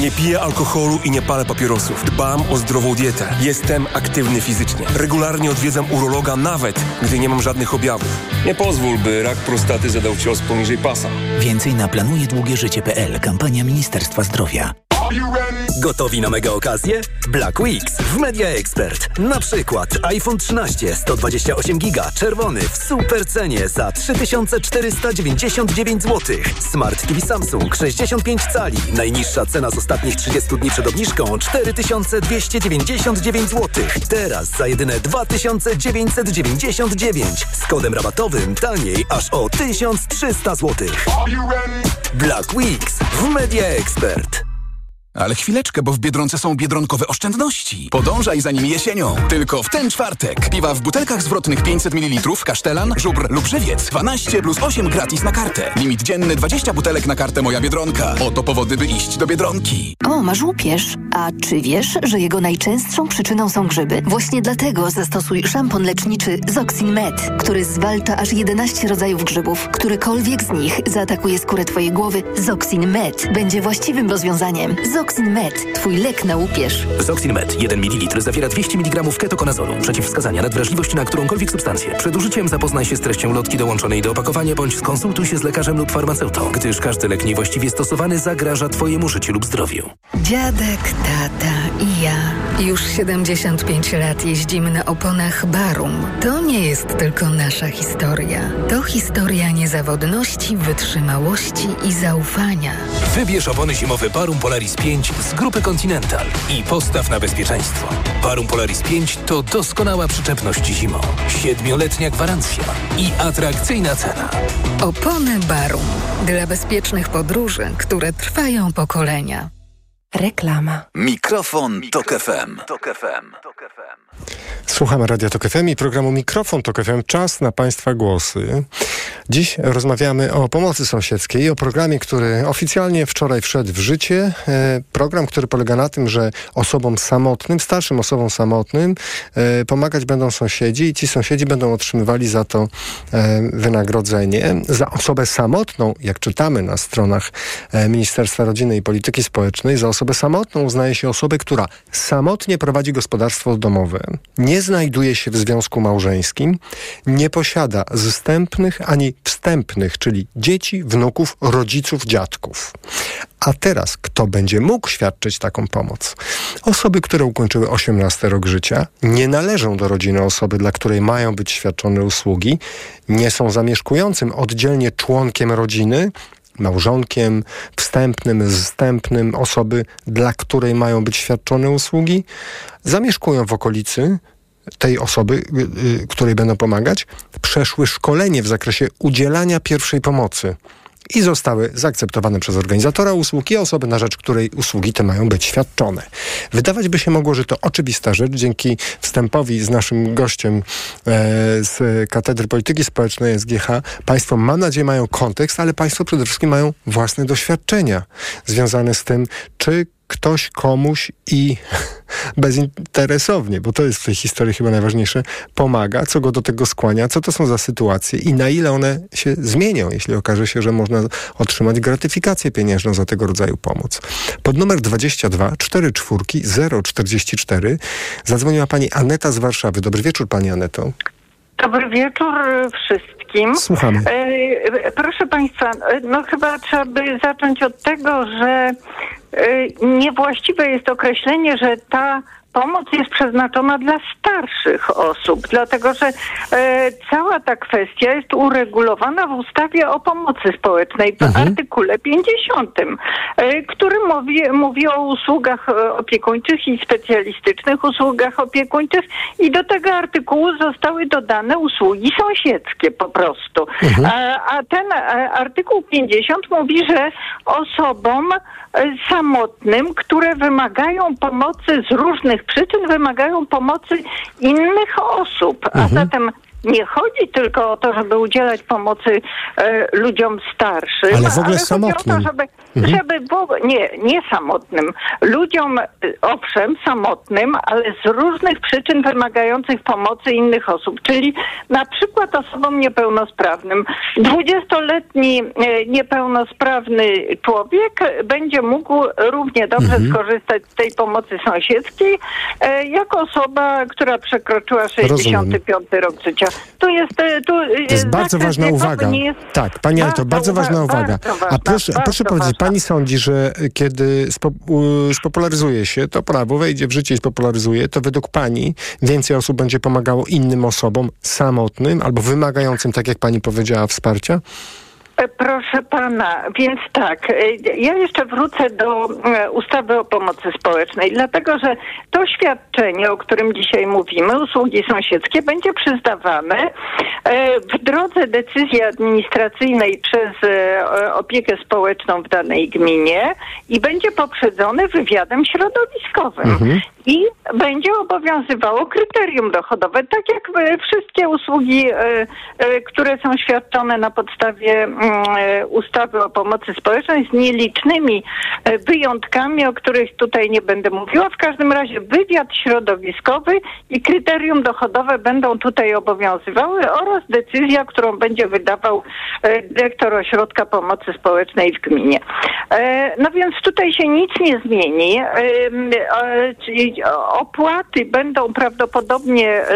Nie piję alkoholu i nie palę papierosów. Dbam o zdrową dietę. Jestem aktywny fizycznie. Regularnie odwiedzam urologa nawet, gdy nie mam żadnych objawów. Nie pozwól, by rak prostaty zadał cios poniżej pasa. Więcej na planujedługieżycie.pl. Kampania Ministerstwa Zdrowia. Gotowi na mega okazję? Black Weeks w Media Expert. Na przykład iPhone 13 128 GB czerwony w super cenie za 3499 zł. Smart TV Samsung 65 cali. Najniższa cena z ostatnich 30 dni przed obniżką 4299 zł. Teraz za jedyne 2999 z kodem rabatowym taniej aż o 1300 zł. Black Weeks w Media Expert. Ale chwileczkę, bo w Biedronce są biedronkowe oszczędności. Podążaj za nimi jesienią. Tylko w ten czwartek. Piwa w butelkach zwrotnych 500 ml, kasztelan, żubr lub żywiec. 12 plus 8 gratis na kartę. Limit dzienny 20 butelek na kartę Moja Biedronka. Oto powody, by iść do Biedronki. O, masz łupież. A czy wiesz, że jego najczęstszą przyczyną są grzyby? Właśnie dlatego zastosuj szampon leczniczy Zoxin Med, który zwalcza aż 11 rodzajów grzybów. Którykolwiek z nich zaatakuje skórę twojej głowy, Zoxin Med będzie właściwym rozwiązaniem. Zoxin Med. Twój lek na łupież. Zoxin Med. 1 ml zawiera 200 mg ketokonazolu. Przeciwwskazania nadwrażliwości na którąkolwiek substancję. Przed użyciem zapoznaj się z treścią lotki dołączonej do opakowania bądź skonsultuj się z lekarzem lub farmaceutą, gdyż każdy lek niewłaściwie stosowany zagraża Twojemu życiu lub zdrowiu. Dziadek, tata i ja. Już 75 lat jeździmy na oponach Barum. To nie jest tylko nasza historia. To historia niezawodności, wytrzymałości i zaufania. Wybierz opony zimowe Barum Polaris 5 5 z grupy Continental i postaw na bezpieczeństwo. Parum Polaris 5 to doskonała przyczepność zimą, siedmioletnia gwarancja i atrakcyjna cena. Opony Barum dla bezpiecznych podróży, które trwają pokolenia. Reklama. Mikrofon, Tok FM. Tok FM. Słuchamy Radio Tok FM i programu Mikrofon Tok FM. Czas na Państwa głosy. Dziś rozmawiamy o pomocy sąsiedzkiej, o programie, który oficjalnie wczoraj wszedł w życie. E, program, który polega na tym, że osobom samotnym, starszym osobom samotnym e, pomagać będą sąsiedzi i ci sąsiedzi będą otrzymywali za to e, wynagrodzenie. Za osobę samotną, jak czytamy na stronach Ministerstwa Rodziny i Polityki Społecznej, za osobę samotną uznaje się osobę, która samotnie prowadzi gospodarstwo domowe, nie znajduje się w związku małżeńskim, nie posiada zstępnych ani wstępnych, czyli dzieci, wnuków, rodziców, dziadków. A teraz kto będzie mógł świadczyć taką pomoc? Osoby, które ukończyły 18 rok życia, nie należą do rodziny osoby, dla której mają być świadczone usługi, nie są zamieszkującym oddzielnie członkiem rodziny, małżonkiem, wstępnym, zstępnym osoby, dla której mają być świadczone usługi, zamieszkują w okolicy tej osoby, y, y, której będą pomagać, przeszły szkolenie w zakresie udzielania pierwszej pomocy i zostały zaakceptowane przez organizatora usług i osoby, na rzecz której usługi te mają być świadczone. Wydawać by się mogło, że to oczywista rzecz. Dzięki wstępowi z naszym gościem e, z Katedry Polityki Społecznej SGH, Państwo, mam nadzieję, mają kontekst, ale Państwo przede wszystkim mają własne doświadczenia związane z tym, czy ktoś komuś i bezinteresownie, bo to jest w tej historii chyba najważniejsze, pomaga, co go do tego skłania, co to są za sytuacje i na ile one się zmienią, jeśli okaże się, że można otrzymać gratyfikację pieniężną za tego rodzaju pomoc. Pod numer 22 44 044 zadzwoniła pani Aneta z Warszawy. Dobry wieczór pani Aneto. Dobry wieczór wszystkim. Słuchamy. E, proszę Państwa, no chyba trzeba by zacząć od tego, że e, niewłaściwe jest określenie, że ta pomoc jest przeznaczona dla starszych osób, dlatego że e, cała ta kwestia jest uregulowana w ustawie o pomocy społecznej w Mhm. artykule 50, e, który mówi, mówi o usługach e, opiekuńczych i specjalistycznych usługach opiekuńczych i do tego artykułu zostały dodane usługi sąsiedzkie po prostu. Mhm. A, a ten e, artykuł 50 mówi, że osobom e, samotnym, które wymagają pomocy z różnych przyczyn, wymagają pomocy innych osób. A zatem nie chodzi tylko o to, żeby udzielać pomocy e, ludziom starszym, Ale w ogóle chodzi o samotnym. to, żeby, Mhm. żeby ogóle, nie, nie samotnym. Ludziom, e, owszem, samotnym, ale z różnych przyczyn wymagających pomocy innych osób, czyli na przykład osobom niepełnosprawnym. 20-letni e, niepełnosprawny człowiek będzie mógł równie dobrze Mhm. skorzystać z tej pomocy sąsiedzkiej, e, jako osoba, która przekroczyła 65 rok życia. Tu jest, e, tu To jest bardzo ważna uwaga. Jest Tak, pani Anto, bardzo ważna uwa- uwaga. bardzo A ważna, proszę, bardzo proszę powiedzieć, ważna. pani sądzi, że kiedy spo, spopularyzuje się to prawo, wejdzie w życie i spopularyzuje, to według pani więcej osób będzie pomagało innym osobom samotnym albo wymagającym, tak jak pani powiedziała, wsparcia? E, Proszę pana, więc tak, e, ja jeszcze wrócę do e, ustawy o pomocy społecznej, dlatego że to świadczenie, o którym dzisiaj mówimy, usługi sąsiedzkie, będzie przyznawane w drodze decyzji administracyjnej przez opiekę społeczną w danej gminie i będzie poprzedzone wywiadem środowiskowym. Mhm. I będzie obowiązywało kryterium dochodowe, tak jak e, wszystkie usługi, e, e, które są świadczone na podstawie mm, ustawy o pomocy społecznej z nielicznymi wyjątkami, o których tutaj nie będę mówiła. W każdym razie wywiad środowiskowy i kryterium dochodowe będą tutaj obowiązywały oraz decyzja, którą będzie wydawał dyrektor ośrodka pomocy społecznej w gminie. No więc tutaj się nic nie zmieni. Opłaty będą prawdopodobnie e,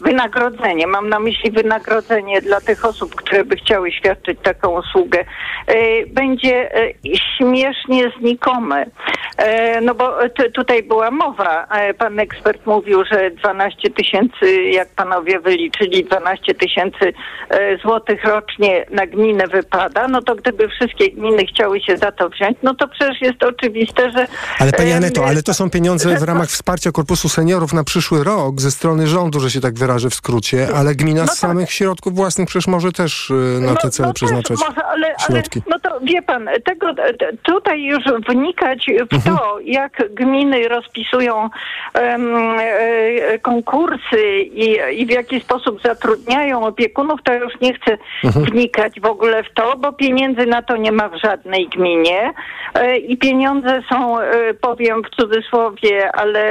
wynagrodzenie. Mam na myśli wynagrodzenie dla tych osób, które by chciały świadczyć taką usługę. E, Będzie e, śmiesznie znikome. No bo tutaj była mowa. Pan ekspert mówił, że 12 tysięcy, jak panowie wyliczyli, 12 tysięcy złotych rocznie na gminę wypada. No to gdyby wszystkie gminy chciały się za to wziąć, no to przecież jest oczywiste, że... Ale pani Aneto, ale to są pieniądze w ramach wsparcia Korpusu Seniorów na przyszły rok ze strony rządu, że się tak wyrażę w skrócie, ale gmina z samych środków własnych przecież może też y, na te cele tak. no przeznaczać może, ale, ale środki. no to wie pan, tego tutaj już wnikać w Mhm. to, jak gminy rozpisują e, konkursy i, i w jaki sposób zatrudniają opiekunów, to już nie chcę Mhm. wnikać w ogóle w to, bo pieniędzy na to nie ma w żadnej gminie E, i pieniądze są, e, powiem w cudzysłowie, ale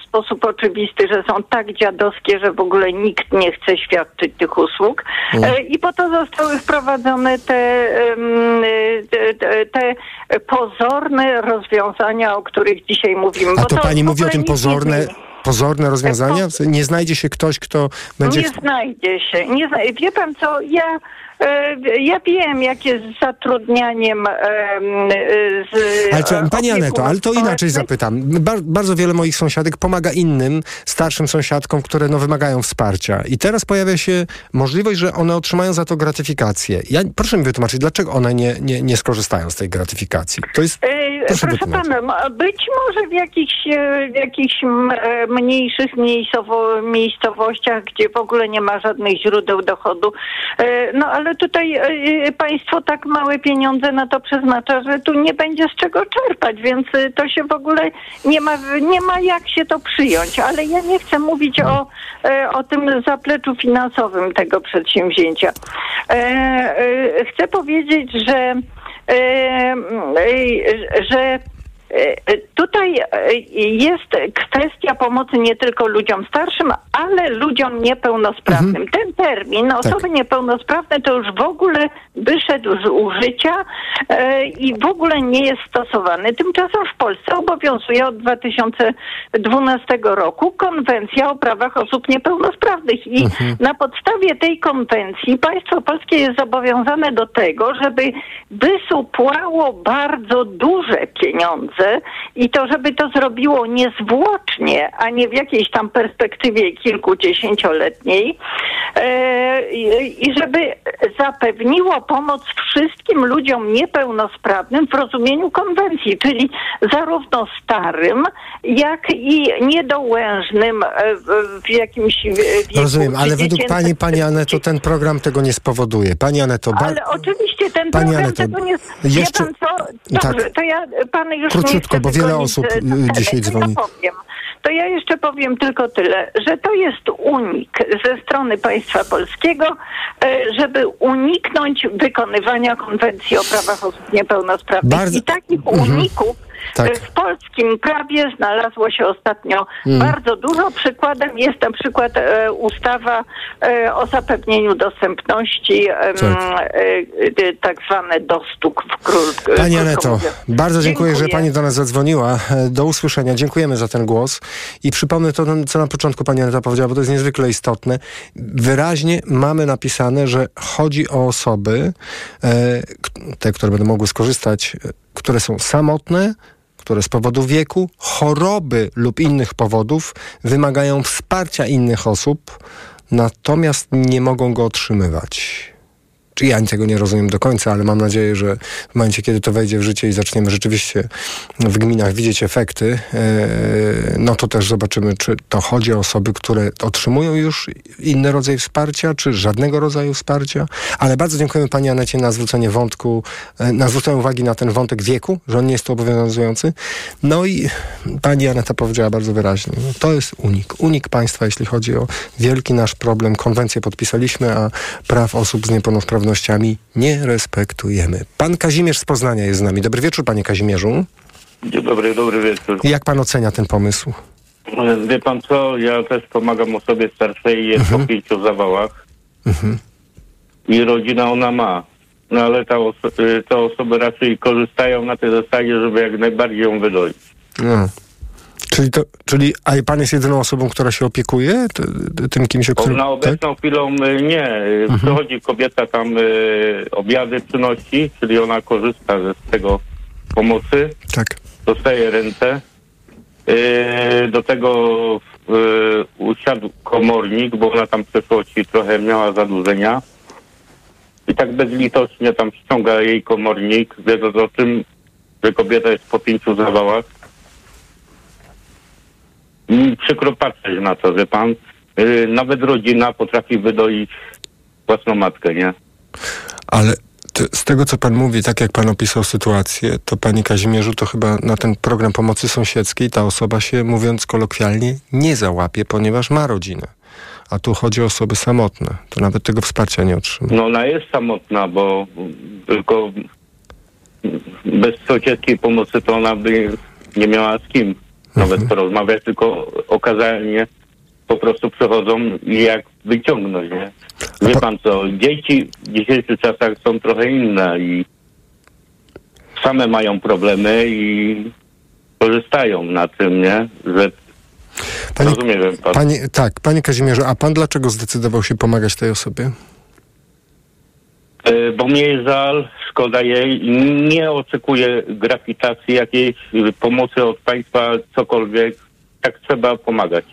w sposób oczywisty, że są tak dziadowskie, że w ogóle nikt nie chce świadczyć tych usług. Mhm. E, I po to zostały wprowadzone te, em, te, te, pozorne rozwiązania, o których dzisiaj mówimy. A bo to pani mówi o tym pozorne, pozorne rozwiązania? Nie znajdzie się ktoś, kto będzie... Nie znajdzie się. Nie zna... Wie pan co, ja, e, ja wiem, jak jest z zatrudnianiem e, z Ale e, pani Aneto, ale to inaczej zapytam. Bar bardzo wiele moich sąsiadek pomaga innym, starszym sąsiadkom, które no, wymagają wsparcia. I teraz pojawia się możliwość, że one otrzymają za to gratyfikację. Ja, proszę mi wytłumaczyć, dlaczego one nie, nie, nie skorzystają z tej gratyfikacji? To jest... E, Proszę Proszę pana, być może w jakichś, e, w jakichś e, mniejszych miejscowo, miejscowościach, gdzie w ogóle nie ma żadnych źródeł dochodu. E, No ale tutaj e, państwo tak małe pieniądze na to przeznacza, że tu nie będzie z czego czerpać, więc e, to się w ogóle nie ma, nie ma jak się to przyjąć. Ale ja nie chcę mówić o, e, o tym zapleczu finansowym tego przedsięwzięcia. E, e, Chcę powiedzieć, że e, e, że e, Tutaj e, jest kwestia pomocy nie tylko ludziom starszym, ale ludziom niepełnosprawnym. Ten termin osoby niepełnosprawne to już w ogóle wyszedł z użycia e, i w ogóle nie jest stosowany. Tymczasem w Polsce obowiązuje od 2012 roku konwencja o prawach osób niepełnosprawnych i na podstawie tej konwencji państwo polskie jest zobowiązane do tego, żeby wysupłało bardzo duże pieniądze i to, żeby to zrobiło niezwłocznie, a nie w jakiejś tam perspektywie kilkudziesięcioletniej e, i, żeby zapewniło pomoc wszystkim ludziom niepełnosprawnym w rozumieniu konwencji, czyli zarówno starym, jak i niedołężnym e, w, jakimś wieku. Rozumiem, ale według pani, pani Aneto, ten program tego nie spowoduje. Pani Aneto, ba- Ale oczywiście ten Pani program Aneto, tego nie... jeszcze- Wie pan co? Dobrze, tak. to ja pan już Króciutko, chcę bo wiele osób, y, dzisiaj dzwoni. To ja powiem. To ja jeszcze powiem tylko tyle, że to jest unik ze strony państwa polskiego, e, żeby uniknąć wykonywania konwencji o prawach osób niepełnosprawnych. Bardzo- I takich Mhm. uników Tak. w polskim prawie znalazło się ostatnio Mm. bardzo dużo. Przykładem jest na przykład e, ustawa e, o zapewnieniu dostępności, Tak. e, e, tak zwane dostuk w król. Pani Aneto, bardzo dziękuję, że Dziękuję. Pani do nas zadzwoniła. E, Do usłyszenia. Dziękujemy za ten głos. I przypomnę to, co na początku Pani Aneta powiedziała, bo to jest niezwykle istotne. Wyraźnie mamy napisane, że chodzi o osoby, e, te, które będą mogły skorzystać, które są samotne, które z powodu wieku, choroby lub innych powodów wymagają wsparcia innych osób, natomiast nie mogą go otrzymywać. Czy ja tego nie rozumiem do końca, ale mam nadzieję, że w momencie, kiedy to wejdzie w życie i zaczniemy rzeczywiście w gminach widzieć efekty, e, no to też zobaczymy, czy to chodzi o osoby, które otrzymują już inny rodzaj wsparcia, czy żadnego rodzaju wsparcia. Ale bardzo dziękujemy Pani Anecie na zwrócenie wątku, e, na zwrócenie uwagi na ten wątek wieku, że on nie jest tu obowiązujący. No i Pani Aneta powiedziała bardzo wyraźnie, no to jest unik. Unik państwa, jeśli chodzi o wielki nasz problem. Konwencję podpisaliśmy, a praw osób z niepełnosprawnościami nie respektujemy. Pan Kazimierz z Poznania jest z nami. Dobry wieczór, panie Kazimierzu. Dzień dobry, dobry wieczór. Jak pan ocenia ten pomysł? Wie pan co, ja też pomagam osobie starszej, jest po pięciu zawałach Mhm. i rodzina ona ma. No ale ta oso- y, te osoby raczej korzystają na tej zasadzie, żeby jak najbardziej ją wydolić. No. Czyli, to, czyli, a pan jest jedyną osobą, która się opiekuje tym kimś, o którym... na tak? obecną chwilą y, nie. Y, Mhm. Przychodzi kobieta tam y, obiady przynosi, czyli ona korzysta z tego pomocy. Tak. Dostaje ręce. Y, do tego y, usiadł komornik, bo ona tam w przeszłości trochę miała zadłużenia. I tak bezlitośnie tam ściąga jej komornik, wiedząc o tym, że kobieta jest po pięciu zawałach. I przykro patrzeć na to, że pan, y, nawet rodzina potrafi wydoić własną matkę, nie? Ale z tego, co pan mówi, tak jak pan opisał sytuację, to panie Kazimierzu, to chyba na ten program pomocy sąsiedzkiej ta osoba się, mówiąc kolokwialnie, nie załapie, ponieważ ma rodzinę. A tu chodzi o osoby samotne. To nawet tego wsparcia nie otrzyma. No ona jest samotna, bo tylko bez sąsiedzkiej pomocy to ona by nie miała z kim nawet porozmawiać, tylko okazalnie po prostu przychodzą i jak wyciągnąć, nie? Wie pan co, dzieci w dzisiejszych czasach są trochę inne i same mają problemy i korzystają na tym, nie? Że Panie, Rozumiem pan. panie, tak, panie Kazimierzu, a pan dlaczego zdecydował się pomagać tej osobie? E, Bo mnie jest żal, szkoda jej. Nie oczekuję grawitacji, jakiejś y, pomocy od państwa, cokolwiek. Tak trzeba pomagać.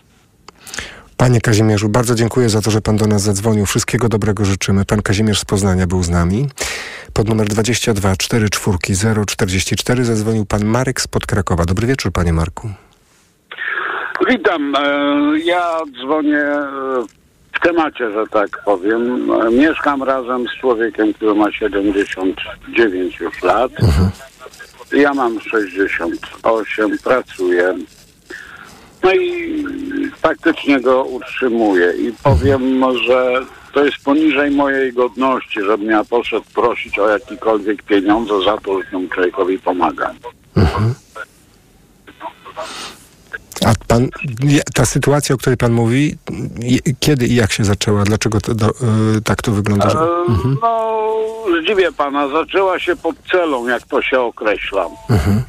Panie Kazimierzu, bardzo dziękuję za to, że pan do nas zadzwonił. Wszystkiego dobrego życzymy. Pan Kazimierz z Poznania był z nami. Pod numer 22 44 044 zadzwonił pan Marek spod Krakowa. Dobry wieczór, panie Marku. Witam. E, Ja dzwonię w temacie, że tak powiem. Mieszkam razem z człowiekiem, który ma 79 już lat. Ja mam 68, pracuję. No i faktycznie go utrzymuję. I powiem, że to jest poniżej mojej godności, żebym ja poszedł prosić o jakiekolwiek pieniądze za to, że temu człowiekowi pomagam. A pan, ta sytuacja, o której pan mówi, kiedy i jak się zaczęła? Dlaczego to, do, y, tak to wygląda? Że... E, No, zdziwię pana, zaczęła się pod celą, jak to się określa. Mhm.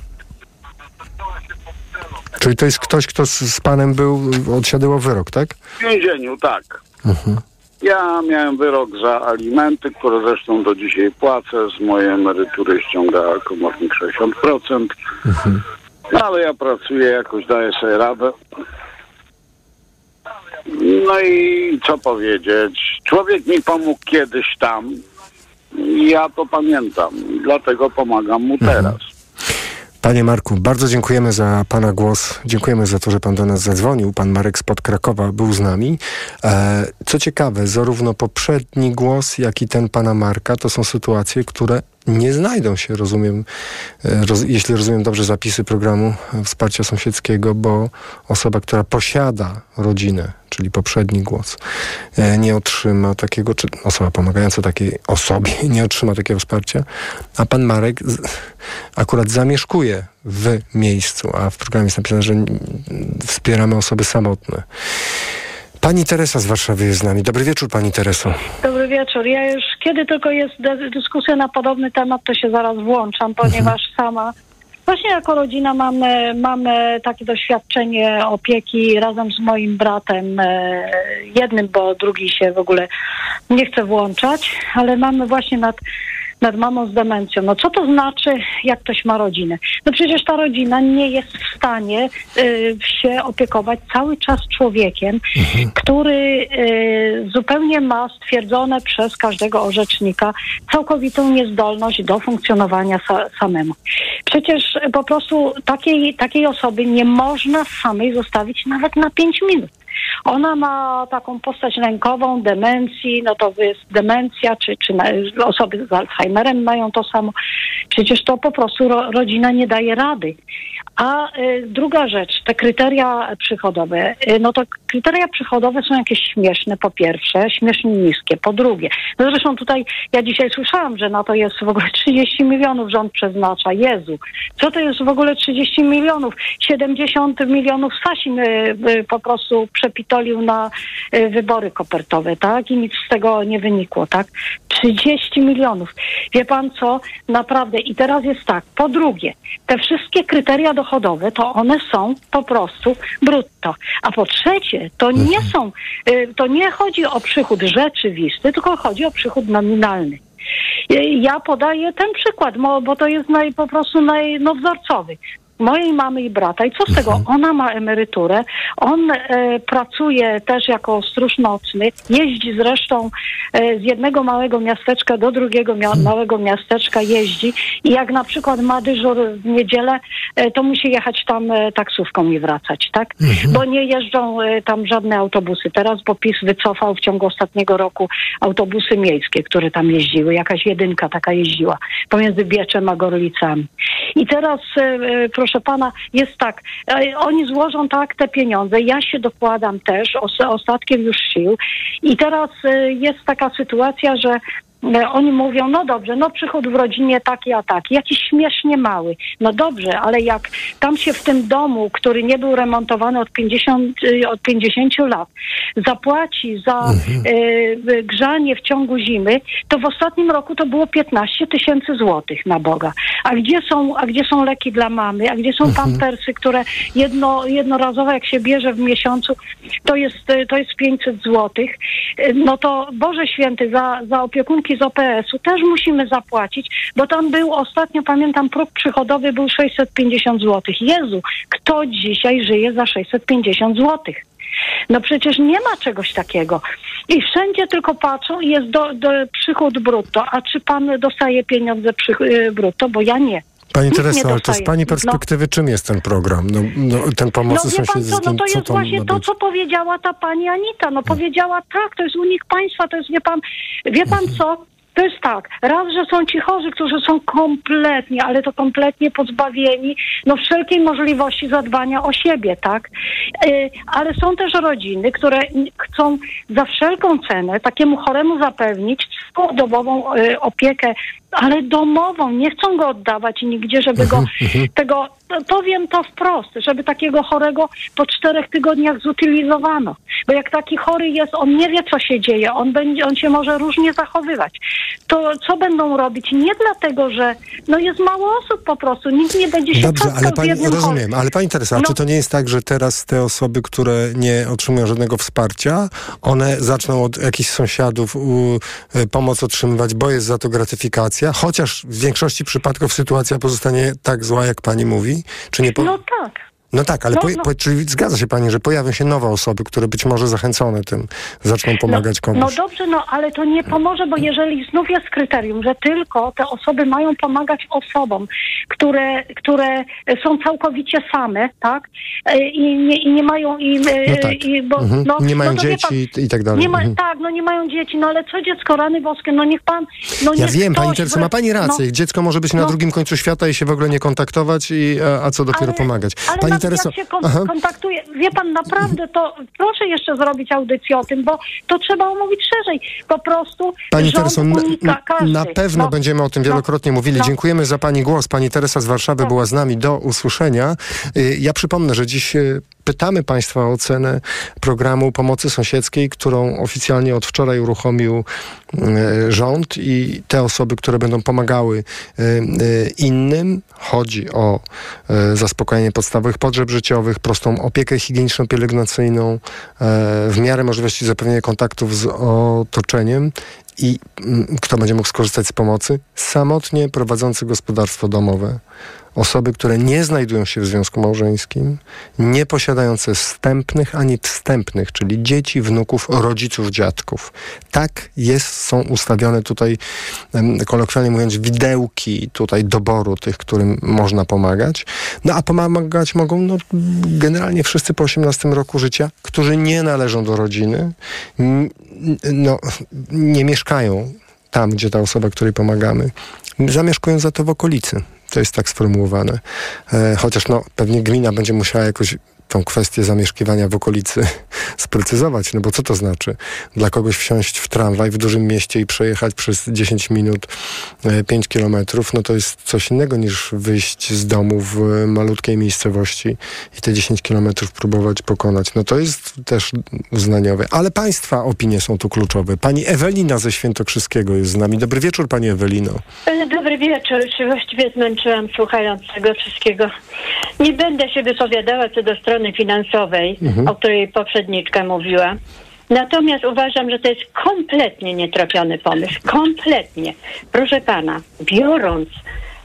Czyli to jest ktoś, kto z, z panem był, odsiadywał wyrok, tak? W więzieniu, tak. Mhm. Ja miałem wyrok za alimenty, które zresztą do dzisiaj płacę. Z mojej emerytury ściąga komornik 60%. No ale ja pracuję, jakoś daję sobie radę. No i co powiedzieć? Człowiek mi pomógł kiedyś tam. Ja to pamiętam. Dlatego pomagam mu teraz. Panie Marku, bardzo dziękujemy za Pana głos. Dziękujemy za to, że Pan do nas zadzwonił. Pan Marek spod Krakowa był z nami. E, co ciekawe, zarówno poprzedni głos, jak i ten Pana Marka to są sytuacje, które nie znajdą się, rozumiem, e, roz, jeśli rozumiem dobrze zapisy programu e, wsparcia sąsiedzkiego, bo osoba, która posiada rodzinę, czyli poprzedni głos, e, nie otrzyma takiego, czy osoba pomagająca takiej osobie nie otrzyma takiego wsparcia, a pan Marek akurat zamieszkuje w miejscu, a w programie jest napisane, że wspieramy osoby samotne. Pani Teresa z Warszawy jest z nami. Dobry wieczór, pani Tereso. Dobry wieczór. Ja już kiedy tylko jest dy- dyskusja na podobny temat, to się zaraz włączam, ponieważ sama właśnie jako rodzina mamy, mamy takie doświadczenie opieki razem z moim bratem, e, jednym, bo drugi się w ogóle nie chce włączać, ale mamy właśnie nad nad mamą z demencją. No co to znaczy, jak ktoś ma rodzinę? No przecież ta rodzina nie jest w stanie y, się opiekować cały czas człowiekiem, który y, zupełnie ma stwierdzone przez każdego orzecznika całkowitą niezdolność do funkcjonowania sa, samemu. Przecież po prostu takiej, takiej osoby nie można samej zostawić nawet na pięć minut. Ona ma taką postać lękową, demencji, no to jest demencja, czy, czy osoby z Alzheimerem mają to samo. Przecież to po prostu ro, rodzina nie daje rady. A y, druga rzecz, te kryteria przychodowe. Y, no to kryteria przychodowe są jakieś śmieszne, po pierwsze, śmiesznie niskie, po drugie. No zresztą tutaj ja dzisiaj słyszałam, że na to jest w ogóle 30 milionów rząd przeznacza. Jezu, co to jest w ogóle 30 milionów? 70 milionów Sasin y, po prostu przepitolił na wybory kopertowe, tak? I nic z tego nie wynikło, tak? 30 milionów. Wie pan co? Naprawdę. I teraz jest tak. Po drugie, te wszystkie kryteria dochodowe, to one są po prostu brutto. A po trzecie, to nie są, y, to nie chodzi o przychód rzeczywisty, tylko chodzi o przychód nominalny. Y, Ja podaję ten przykład, bo to jest naj, po prostu naj, no, wzorcowy. Mojej mamy i brata. I co z tego? Ona ma emeryturę, on e, pracuje też jako stróż nocny, jeździ zresztą e, z jednego małego miasteczka do drugiego mia- małego miasteczka jeździ i jak na przykład ma dyżur w niedzielę, e, to musi jechać tam e, taksówką i wracać, tak? Bo nie jeżdżą e, tam żadne autobusy. Teraz, bo PiS wycofał w ciągu ostatniego roku autobusy miejskie, które tam jeździły. Jakaś jedynka taka jeździła pomiędzy Bieczem a Gorlicami. I teraz, e, e, proszę pana, jest tak, e, oni złożą tak te pieniądze, ja się dokładam też, os, ostatkiem już sił i teraz e, jest taka sytuacja, że oni mówią, no dobrze, no przychód w rodzinie taki a taki, jakiś śmiesznie mały. No dobrze, ale jak tam się w tym domu, który nie był remontowany od 50, y, od 50 lat, zapłaci za e, grzanie w ciągu zimy, to w ostatnim roku to było 15 tysięcy złotych na Boga. A gdzie są, a gdzie są leki dla mamy, a gdzie są pampersy, które jedno, jednorazowo jak się bierze w miesiącu, to jest, e, to jest 500 złotych. E, No to Boże Święty, za, za opiekunki z OPS-u też musimy zapłacić, bo tam był ostatnio, pamiętam, próg przychodowy był 650 złotych. Jezu, kto dzisiaj żyje za 650 złotych? No przecież nie ma czegoś takiego. I wszędzie tylko patrzą i jest do, do przychód brutto. A czy pan dostaje pieniądze przy, y, brutto? Bo ja nie. Pani Tereso, ale to z. Pani No. perspektywy czym jest ten program? No, no, ten No pomocy pan co, no to jest właśnie to, co powiedziała ta pani Anita. No powiedziała tak, to jest unik państwa, to jest, wie pan, wie pan co? To jest tak, raz, że są ci chorzy, którzy są kompletnie, ale to kompletnie pozbawieni no wszelkiej możliwości zadbania o siebie, tak? Y, ale są też rodziny, które chcą za wszelką cenę takiemu choremu zapewnić dobową y, opiekę, ale domową. Nie chcą go oddawać nigdzie, żeby go tego, powiem to wprost, żeby takiego chorego po czterech tygodniach zutylizowano. Bo jak taki chory jest, on nie wie, co się dzieje, on, będzie, on się może różnie zachowywać. To co będą robić? Nie dlatego, że no jest mało osób po prostu, nikt nie będzie się Dobrze, ale z pani, rozumiem, chorym. ale pani Teresa, No. czy to nie jest tak, że teraz te osoby, które nie otrzymują żadnego wsparcia, one zaczną od jakichś sąsiadów u, y, pomoc otrzymywać, bo jest za to gratyfikacja, chociaż w większości przypadków sytuacja pozostanie tak zła, jak pani mówi? Czy nie po... No tak. No tak, ale No, no. Po, czyli zgadza się pani, że pojawią się nowe osoby, które być może zachęcone tym zaczną pomagać no, komuś. No dobrze, no ale to nie pomoże, bo jeżeli znów jest kryterium, że tylko te osoby mają pomagać osobom, które, które są całkowicie same, tak? E, I nie, i nie mają i, e, No tak. i bo, Mhm. no, Nie mają no dzieci i tak dalej. Ma, Mhm. Tak, no nie mają dzieci, no ale co dziecko, rany boskie, no niech pan, no Ja niech wiem, pani ktoś Tereso, wrę- ma pani rację. No, Dziecko może być na no. drugim końcu świata i się w ogóle nie kontaktować, i, a, a co dopiero pomagać. Ale pani Tereso, jak się kon- kontaktuje, wie pan, naprawdę to proszę jeszcze zrobić audycję o tym, bo to trzeba omówić szerzej. Po prostu Pani Tereso, na, unika każdy. na pewno No. będziemy o tym wielokrotnie mówili. no. Dziękujemy za Pani głos. Pani Teresa z Warszawy była z nami. Do usłyszenia. Y, Ja przypomnę, że dziś y, pytamy Państwa o ocenę programu pomocy sąsiedzkiej, którą oficjalnie od wczoraj uruchomił y, rząd i te osoby, które będą pomagały y, y, innym. Chodzi o zaspokojenie podstawowych potrzeb życiowych, prostą opiekę higieniczno-pielęgnacyjną, w miarę możliwości zapewnienia kontaktów z otoczeniem i mm, kto będzie mógł skorzystać z pomocy? Samotnie prowadzący gospodarstwo domowe. Osoby, które nie znajdują się w związku małżeńskim, nie posiadające wstępnych ani wstępnych, czyli dzieci, wnuków, rodziców, dziadków. Tak jest, są ustawione tutaj, kolokwialnie mówiąc, widełki tutaj doboru tych, którym można pomagać. No a pomagać mogą no, generalnie wszyscy po 18 roku życia, którzy nie należą do rodziny, no, nie mieszkają tam, gdzie ta osoba, której pomagamy, zamieszkują za to w okolicy. To jest tak sformułowane. E, chociaż no, pewnie gmina będzie musiała jakoś tą kwestię zamieszkiwania w okolicy sprecyzować, no bo co to znaczy? Dla kogoś wsiąść w tramwaj w dużym mieście i przejechać przez 10 minut e, 5 kilometrów, no to jest coś innego niż wyjść z domu w malutkiej miejscowości i te 10 kilometrów próbować pokonać. No to jest też uznaniowe. Ale państwa opinie są tu kluczowe. Pani Ewelina ze Świętokrzyskiego jest z nami. Dobry wieczór, pani Ewelino. E, Dobry wieczór. Właściwie zmęczyłam słuchając tego wszystkiego. Nie będę się wypowiadała co do strony finansowej, Mhm. o której poprzedniczka mówiła. Natomiast uważam, że to jest kompletnie nietrafiony pomysł. Kompletnie. Proszę pana, biorąc,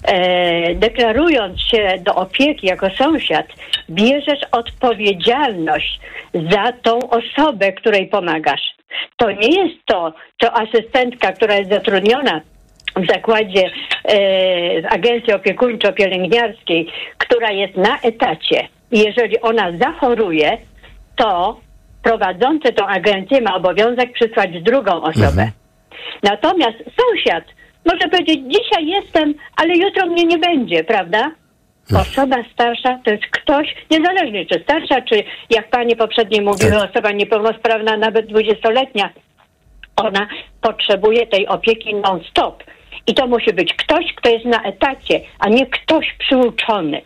e, deklarując się do opieki jako sąsiad, bierzesz odpowiedzialność za tą osobę, której pomagasz. To nie jest to, co asystentka, która jest zatrudniona w zakładzie e, agencji opiekuńczo-pielęgniarskiej, która jest na etacie. Jeżeli ona zachoruje, to prowadzący tą agencję ma obowiązek przysłać drugą osobę. Natomiast sąsiad może powiedzieć, dzisiaj jestem, ale jutro mnie nie będzie, prawda? Osoba starsza to jest ktoś, niezależnie czy starsza, czy jak pani poprzednio mówiła, osoba niepełnosprawna, nawet dwudziestoletnia, Ona potrzebuje tej opieki non-stop. I to musi być ktoś, kto jest na etacie, a nie ktoś przyuczony.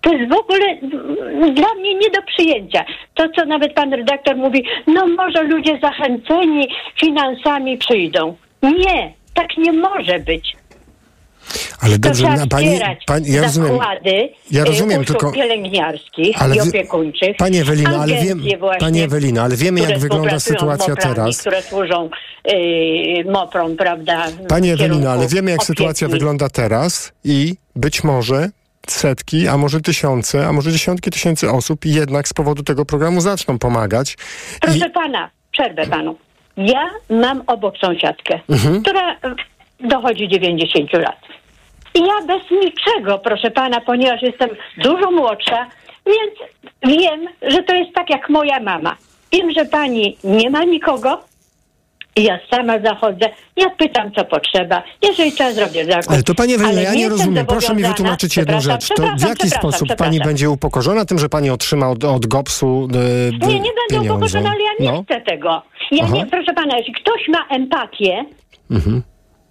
To jest w ogóle mm, dla mnie nie do przyjęcia. To, co nawet pan redaktor mówi, no może ludzie zachęceni finansami przyjdą. Nie, tak nie może być. Ale dobrze, na pani, pani, ja rozumiem. Ja y, rozumiem, tylko- pielęgniarskich Ale i opiekuńczych. Pani Ewelino, ale wiem, właśnie, pani Ewelino, ale wiemy jak wygląda sytuacja MOPR-ami, teraz. które służą y, MOPR-om, prawda? Pani kierunku ale wiemy jak opieki. sytuacja wygląda teraz i być może setki, a może tysiące, a może dziesiątki tysięcy osób jednak z powodu tego programu zaczną pomagać. Proszę pana, przerwę panu. Ja mam obok sąsiadkę, Mhm. która dochodzi 90 lat. I ja bez niczego, proszę pana, ponieważ jestem dużo młodsza, więc wiem, że to jest tak jak moja mama. Wiem, że pani nie ma nikogo. Ja sama zachodzę, ja pytam, co potrzeba. Jeżeli trzeba, zrobię zakup. Ale to pani Ewelino, Ale ja nie rozumiem. Proszę mi wytłumaczyć jedną rzecz. To w jaki sposób pani będzie upokorzona tym, że pani otrzyma od, od GOPS-u e, Nie, nie będę upokorzona, ale ja nie No. chcę tego. Ja Aha. nie, proszę pana, jeśli ktoś ma empatię, Mhm.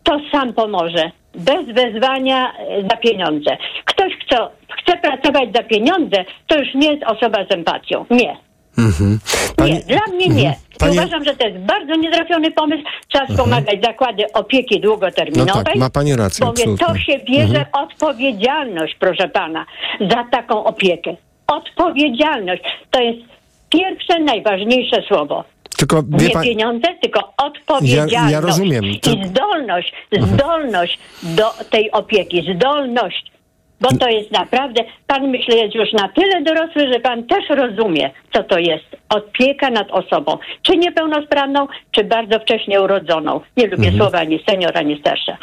to sam pomoże. Bez wezwania e, za pieniądze. Ktoś, kto chce pracować za pieniądze, to już nie jest osoba z empatią. Nie. Mhm. nie, dla mnie nie. Mhm. Pani- Uważam, że to jest bardzo nietrafiony pomysł. Trzeba wspomagać zakłady opieki długoterminowej. No tak, ma pani rację, Bo to się bierze Mhm. odpowiedzialność, proszę pana, za taką opiekę. Odpowiedzialność. To jest pierwsze, najważniejsze słowo. Tylko nie pieniądze, tylko odpowiedzialność. Ja- ja rozumiem. To- Mhm. I zdolność, zdolność do tej opieki, zdolność. Bo to jest naprawdę, pan myślę jest już na tyle dorosły, że pan też rozumie, co to jest opieka nad osobą. Czy niepełnosprawną, czy bardzo wcześnie urodzoną. Nie lubię Mhm. słowa ani senior, ani starsza.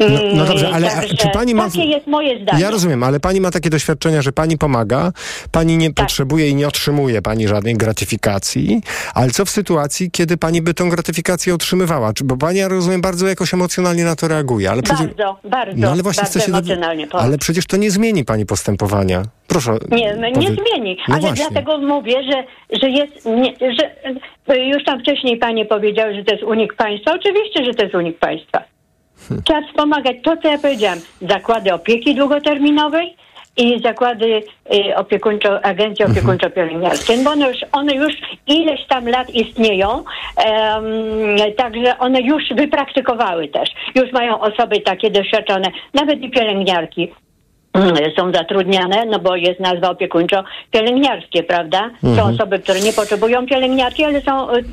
No, no dobrze, ale Także czy pani ma... Takie jest moje zdanie. Ja rozumiem, ale pani ma takie doświadczenia, że pani pomaga, pani nie Tak. potrzebuje i nie otrzymuje pani żadnej gratyfikacji, ale co w sytuacji, kiedy pani by tą gratyfikację otrzymywała? Czy, bo pani, ja rozumiem, bardzo jakoś emocjonalnie na to reaguje, ale przecież... Bardzo, bardzo, No ale właśnie bardzo chce się... emocjonalnie powiem. Ale przecież to nie zmieni pani postępowania. Proszę. Nie, nie powie- zmieni, No ale właśnie. dlatego mówię, że, że jest, nie, że już tam wcześniej panie powiedziały, że to jest unik państwa. Oczywiście, że to jest unik państwa. Trzeba wspomagać to, co ja powiedziałam. Zakłady opieki długoterminowej i zakłady y, opiekuńczo, agencje Mhm. opiekuńczo-pielęgniarskie, bo one już, one już ileś tam lat istnieją, em, także one już wypraktykowały też. Już mają osoby takie doświadczone, nawet i pielęgniarki są zatrudniane, no bo jest nazwa opiekuńczo-pielęgniarskie, prawda? Są Mhm. osoby, które nie potrzebują pielęgniarki, ale są y,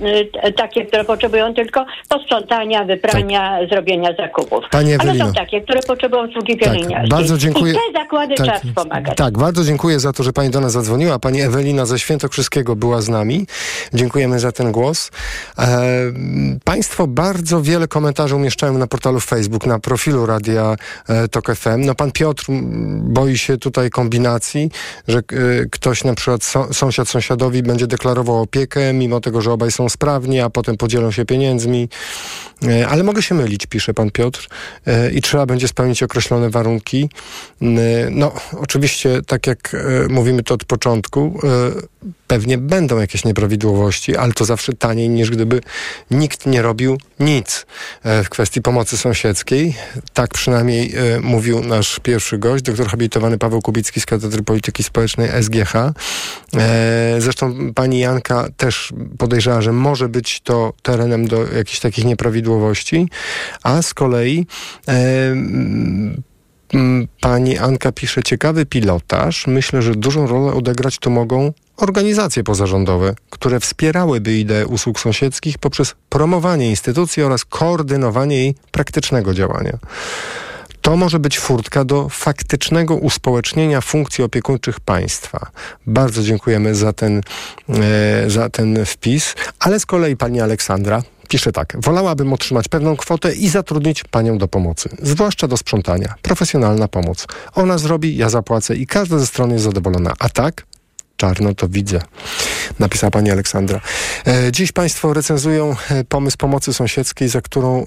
y, takie, które potrzebują tylko posprzątania, wyprania, zrobienia zakupów. Pani ale Ewelino. są takie, które potrzebują usługi Tak, pielęgniarskie. bardzo dziękuję. I te zakłady Tak, trzeba wspomagać. Tak, bardzo dziękuję za to, że pani do nas zadzwoniła. Pani Ewelina ze Świętokrzyskiego była z nami. Dziękujemy za ten głos. E, państwo bardzo wiele komentarzy umieszczają na portalu Facebook, na profilu Radia e, Tok FM. No pan Piotr boi się tutaj kombinacji, że e, ktoś na przykład sąsiad sąsiadowi będzie deklarował opiekę, mimo tego, że obaj są sprawni, a potem podzielą się pieniędzmi. E, ale mogę się mylić, pisze pan Piotr, e, i trzeba będzie spełnić określone warunki. No, oczywiście, tak jak mówimy to od początku, pewnie będą jakieś nieprawidłowości, ale to zawsze taniej niż gdyby nikt nie robił nic e, w kwestii pomocy sąsiedzkiej. Tak przynajmniej e, mówił nasz pierwszy gość, doktor habilitowany Paweł Kubicki z Katedry Polityki Społecznej SGH. E, Zresztą pani Janka też podejrzewała, że może być to terenem do jakichś takich nieprawidłowości, a z kolei Pani Anka pisze, ciekawy pilotaż. Myślę, że dużą rolę odegrać to mogą organizacje pozarządowe, które wspierałyby ideę usług sąsiedzkich poprzez promowanie instytucji oraz koordynowanie jej praktycznego działania. To może być furtka do faktycznego uspołecznienia funkcji opiekuńczych państwa. Bardzo dziękujemy za ten, e, za ten wpis. Ale z kolei pani Aleksandra pisze tak. Wolałabym otrzymać pewną kwotę i zatrudnić panią do pomocy. Zwłaszcza do sprzątania. Profesjonalna pomoc. Ona zrobi, ja zapłacę i każda ze stron jest zadowolona. A tak? Czarno to widzę, napisała pani Aleksandra. E, dziś Państwo recenzują e, pomysł pomocy sąsiedzkiej, za którą e,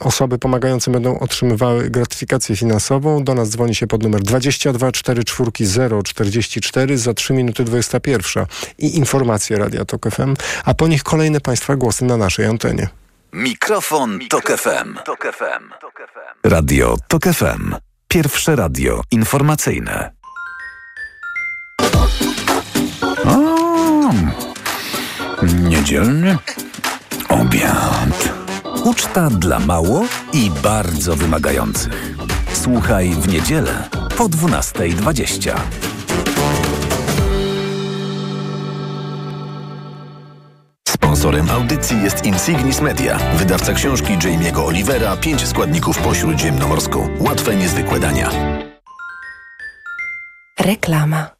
osoby pomagające będą otrzymywały gratyfikację finansową. Do nas dzwoni się pod numer 22 44 044 za 3 minuty 21 i informacje Radia Tok FM, a po nich kolejne Państwa głosy na naszej antenie. Mikrofon, Tok FM. Tok FM. Radio TOK FM. Pierwsze radio informacyjne. O, niedzielny obiad. Uczta dla mało i bardzo wymagających. Słuchaj w niedzielę po 12.20. Sponsorem audycji jest Insignis Media, wydawca książki Jamie'ego Olivera Pięć składników po śródziemnomorsku. Łatwe, niezwykłe dania. Reklama.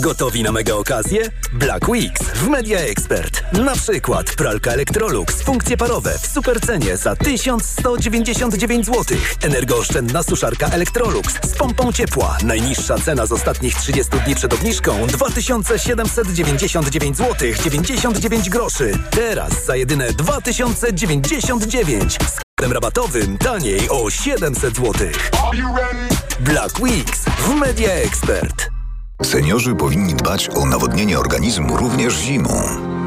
Gotowi na mega okazję? Black Weeks w Media Expert. Na przykład pralka Electrolux, funkcje parowe w supercenie za 1199 zł. Energooszczędna suszarka Electrolux z pompą ciepła. Najniższa cena z ostatnich 30 dni przed obniżką 2799 zł 99 groszy. Teraz za jedyne 2099. Z kodem rabatowym taniej o 700 zł. Black Weeks w Media Expert. Seniorzy powinni dbać o nawodnienie organizmu również zimą.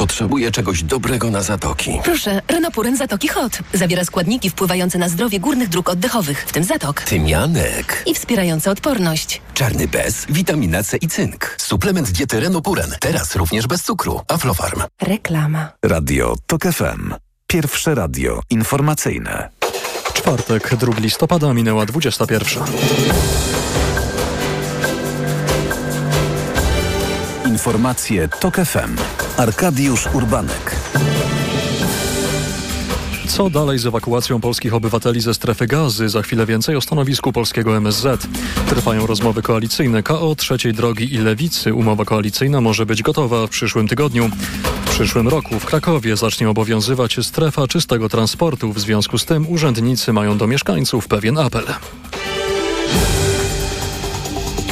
Potrzebuję czegoś dobrego na zatoki. Proszę, Renopuren Zatoki Hot. Zawiera składniki wpływające na zdrowie górnych dróg oddechowych, w tym zatok. Tymianek. I wspierające odporność. Czarny bez, witamina C i cynk. Suplement diety Renopuren. Teraz również bez cukru. Aflofarm. Reklama. Radio TOK FM. Pierwsze radio informacyjne. Czwartek, 2 listopada, minęła 21. Informacje TOK FM. Arkadiusz Urbanek. Co dalej z ewakuacją polskich obywateli ze strefy gazy? Za chwilę więcej o stanowisku polskiego MSZ. Trwają rozmowy koalicyjne KO, Trzeciej Drogi i Lewicy. Umowa koalicyjna może być gotowa w przyszłym tygodniu. W przyszłym roku w Krakowie zacznie obowiązywać strefa czystego transportu. W związku z tym urzędnicy mają do mieszkańców pewien apel.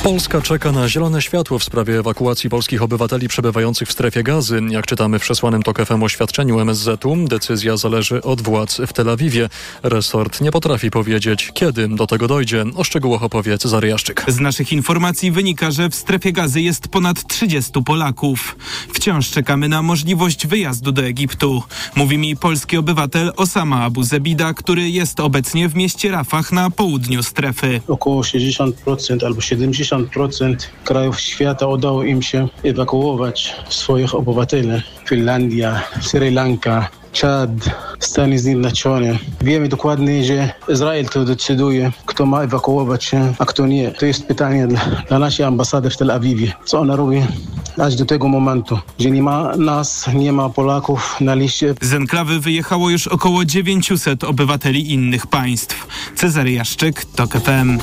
Polska czeka na zielone światło w sprawie ewakuacji polskich obywateli przebywających w strefie gazy. Jak czytamy w przesłanym TOK FM oświadczeniu MSZ-u, decyzja zależy od władz w Tel Awiwie. Resort nie potrafi powiedzieć, kiedy do tego dojdzie. O szczegółach opowie Cezary Jaszczyk. Z naszych informacji wynika, że w strefie gazy jest ponad 30 Polaków. Wciąż czekamy na możliwość wyjazdu do Egiptu. Mówi mi polski obywatel Osama Abu Zebida, który jest obecnie w mieście Rafah na południu strefy. Około 60% albo 70% krajów świata udało im się ewakuować swoich obywateli. Finlandia, Sri Lanka, Czad, Stany Zjednoczone. Wiemy dokładnie, że Izrael to decyduje, kto ma ewakuować się, a kto nie. To jest pytanie dla, dla naszej ambasady w Tel Awiwie. Co ona robi aż do tego momentu, że nie ma nas, nie ma Polaków na liście. Z enklawy wyjechało już około 900 obywateli innych państw. Cezary Jaszczyk, TOK FM.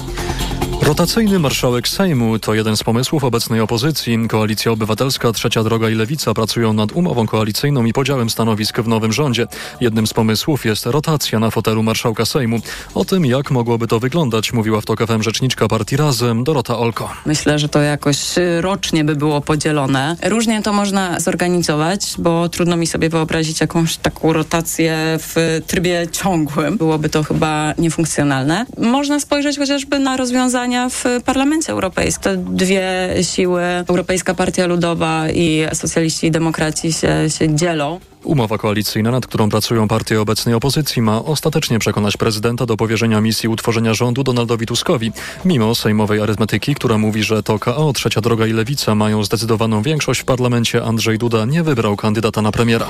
Rotacyjny marszałek Sejmu to jeden z pomysłów obecnej opozycji. Koalicja Obywatelska, Trzecia Droga i Lewica pracują nad umową koalicyjną i podziałem stanowisk w nowym rządzie. Jednym z pomysłów jest rotacja na fotelu marszałka Sejmu. O tym, jak mogłoby to wyglądać, mówiła w TOK FM rzeczniczka partii Razem, Dorota Olko. Myślę, że to jakoś rocznie by było podzielone. Różnie to można zorganizować, bo trudno mi sobie wyobrazić jakąś taką rotację w trybie ciągłym. Byłoby to chyba niefunkcjonalne. Można spojrzeć chociażby na rozwiązania w Parlamencie Europejskim. Te dwie siły, Europejska Partia Ludowa i socjaliści i demokraci się, się dzielą. Umowa koalicyjna, nad którą pracują partie obecnej opozycji, ma ostatecznie przekonać prezydenta do powierzenia misji utworzenia rządu Donaldowi Tuskowi. Mimo sejmowej arytmetyki, która mówi, że to KO, Trzecia Droga i Lewica mają zdecydowaną większość w parlamencie, Andrzej Duda nie wybrał kandydata na premiera.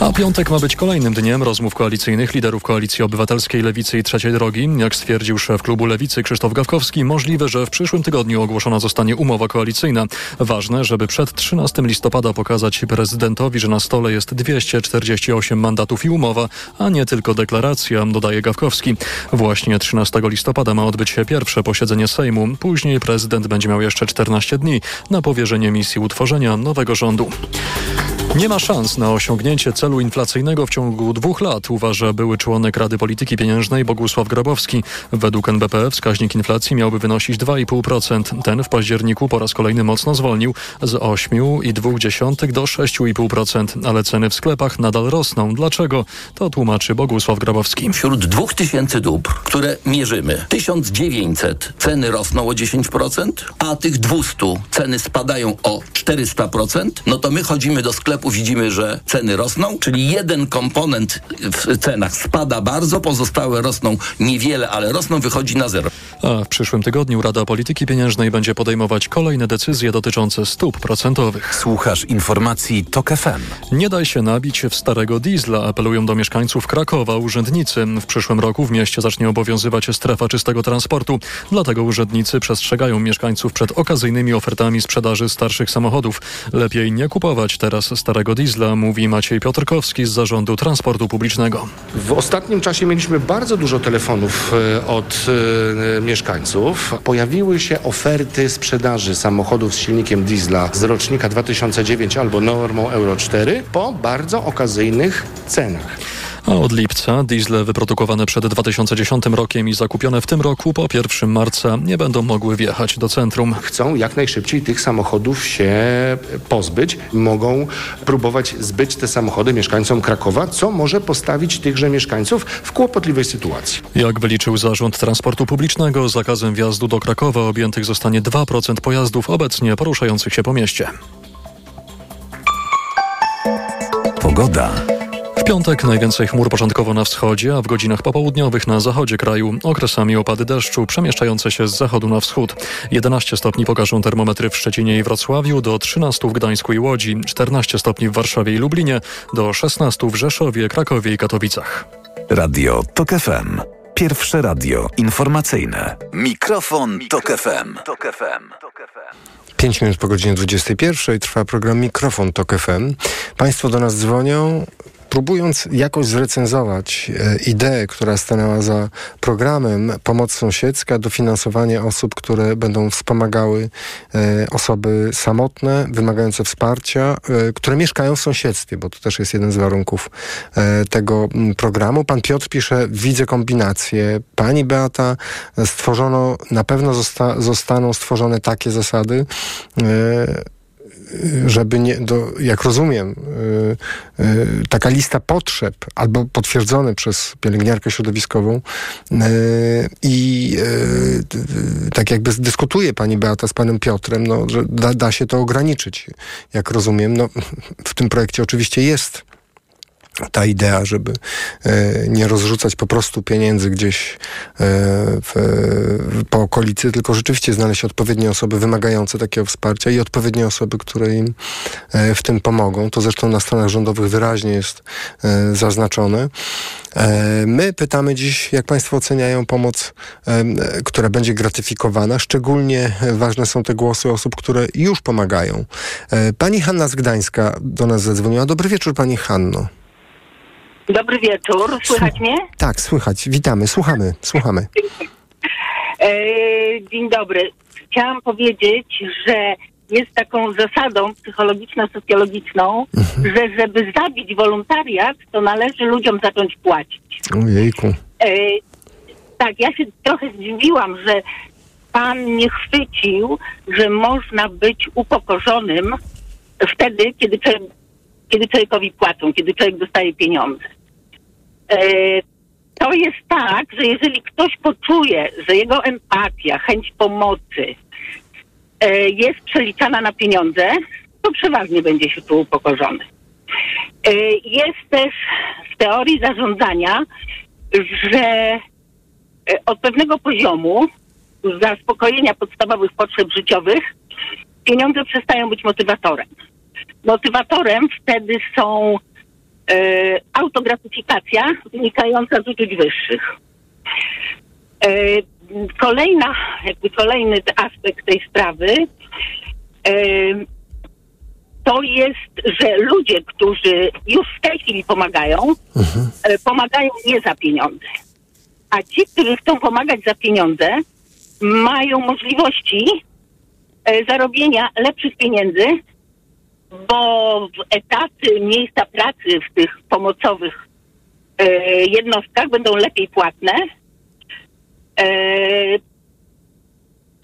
A piątek ma być kolejnym dniem rozmów koalicyjnych liderów Koalicji Obywatelskiej, Lewicy i Trzeciej Drogi. Jak stwierdził szef klubu Lewicy Krzysztof Gawkowski, możliwe, że w przyszłym tygodniu ogłoszona zostanie umowa koalicyjna. Ważne, żeby przed 13 listopada pokazać prezydentowi, że na stole jest 248 mandatów i umowa, a nie tylko deklaracja, dodaje Gawkowski. Właśnie 13 listopada ma odbyć się pierwsze posiedzenie Sejmu. Później prezydent będzie miał jeszcze 14 dni na powierzenie misji utworzenia nowego rządu. Nie ma szans na osiągnięcie celu inflacyjnego w ciągu dwóch lat, uważa były członek Rady Polityki Pieniężnej Bogusław Grabowski. Według NBP wskaźnik inflacji miałby wynosić 2,5%. Ten w październiku po raz kolejny mocno zwolnił z 8,2 do 6,5%, ale ceny w sklepach nadal rosną. Dlaczego? To tłumaczy Bogusław Grabowski. Wśród 2000 dóbr, które mierzymy, 1900 ceny rosną o 10%, a tych 200 ceny spadają o 400%, no to my chodzimy do sklepu, widzimy, że ceny rosną, czyli jeden komponent w cenach spada bardzo, pozostałe rosną niewiele, ale rosną, wychodzi na zero. A w przyszłym tygodniu Rada Polityki Pieniężnej będzie podejmować kolejne decyzje dotyczące stóp procentowych. Słuchasz informacji TOK FM. Nie daj się nabić w starego diesla, apelują do mieszkańców Krakowa urzędnicy. W przyszłym roku w mieście zacznie obowiązywać strefa czystego transportu. Dlatego urzędnicy przestrzegają mieszkańców przed okazyjnymi ofertami sprzedaży starszych samochodów. Lepiej nie kupować teraz starego diesla, mówi Maciej Piotrkowski z Zarządu Transportu Publicznego. W ostatnim czasie mieliśmy bardzo dużo telefonów e, od e, mieszkańców. Pojawiły się oferty sprzedaży samochodów z silnikiem diesla z rocznika 2009 albo normą Euro 4 po bardzo okazyjnych cenach. A od lipca diesle wyprodukowane przed 2010 rokiem i zakupione w tym roku po 1 marca nie będą mogły wjechać do centrum. Chcą jak najszybciej tych samochodów się pozbyć. Mogą próbować zbyć te samochody mieszkańcom Krakowa, co może postawić tychże mieszkańców w kłopotliwej sytuacji. Jak wyliczył Zarząd Transportu Publicznego, zakazem wjazdu do Krakowa objętych zostanie 2% pojazdów obecnie poruszających się po mieście. Pogoda. W piątek najwięcej chmur początkowo na wschodzie, a w godzinach popołudniowych na zachodzie kraju. Okresami opady deszczu przemieszczające się z zachodu na wschód. 11 stopni pokażą termometry w Szczecinie i Wrocławiu, do 13 w Gdańsku i Łodzi, 14 stopni w Warszawie i Lublinie, do 16 w Rzeszowie, Krakowie i Katowicach. Radio TOK FM. Pierwsze radio informacyjne. Mikrofon, Tok FM. 5 minut po godzinie 21 trwa program Mikrofon Tok FM. Państwo do nas dzwonią, próbując jakoś zrecenzować e, ideę, która stanęła za programem Pomoc Sąsiedzka, dofinansowanie osób, które będą wspomagały e, osoby samotne, wymagające wsparcia, e, które mieszkają w sąsiedztwie, bo to też jest jeden z warunków tego programu. Pan Piotr pisze, widzę kombinację. Pani Beata, stworzono, na pewno zosta, zostaną stworzone takie zasady, żeby nie, do, jak rozumiem, y, y, taka lista potrzeb albo potwierdzone przez pielęgniarkę środowiskową y, i tak jakby dyskutuje pani Beata z panem Piotrem, no, że da, da się to ograniczyć, jak rozumiem. No, w tym projekcie oczywiście jest ta idea, żeby e, nie rozrzucać po prostu pieniędzy gdzieś e, w, po okolicy, tylko rzeczywiście znaleźć odpowiednie osoby wymagające takiego wsparcia i odpowiednie osoby, które im e, w tym pomogą. To zresztą na stronach rządowych wyraźnie jest zaznaczone. My pytamy dziś, jak Państwo oceniają pomoc, która będzie gratyfikowana. Szczególnie ważne są te głosy osób, które już pomagają. Pani Hanna z Gdańska do nas zadzwoniła. Dobry wieczór, Pani Hanno. Dobry wieczór, słychać mnie? Tak, słychać. Witamy, słuchamy, słuchamy. E, dzień dobry. Chciałam powiedzieć, że jest taką zasadą psychologiczno-socjologiczną, że żeby zabić wolontariat, to należy ludziom zacząć płacić. Ojejku. E, tak, ja się trochę zdziwiłam, że pan nie chwycił, że można być upokorzonym wtedy, kiedy, kiedy człowiekowi płacą, kiedy człowiek dostaje pieniądze. E, to jest tak, że jeżeli ktoś poczuje, że jego empatia, chęć pomocy e, jest przeliczana na pieniądze, to przeważnie będzie się czuł upokorzony. E, jest też w teorii zarządzania, że od pewnego poziomu zaspokojenia podstawowych potrzeb życiowych pieniądze przestają być motywatorem. Motywatorem wtedy są e, autogratyfikacja wynikająca z uczuć wyższych. E, kolejna, jakby kolejny aspekt tej sprawy e, to jest, że ludzie, którzy już w tej chwili pomagają, e, pomagają nie za pieniądze. A ci, którzy chcą pomagać za pieniądze, mają możliwości e, zarobienia lepszych pieniędzy, bo etaty, miejsca pracy w tych pomocowych e, jednostkach będą lepiej płatne. E,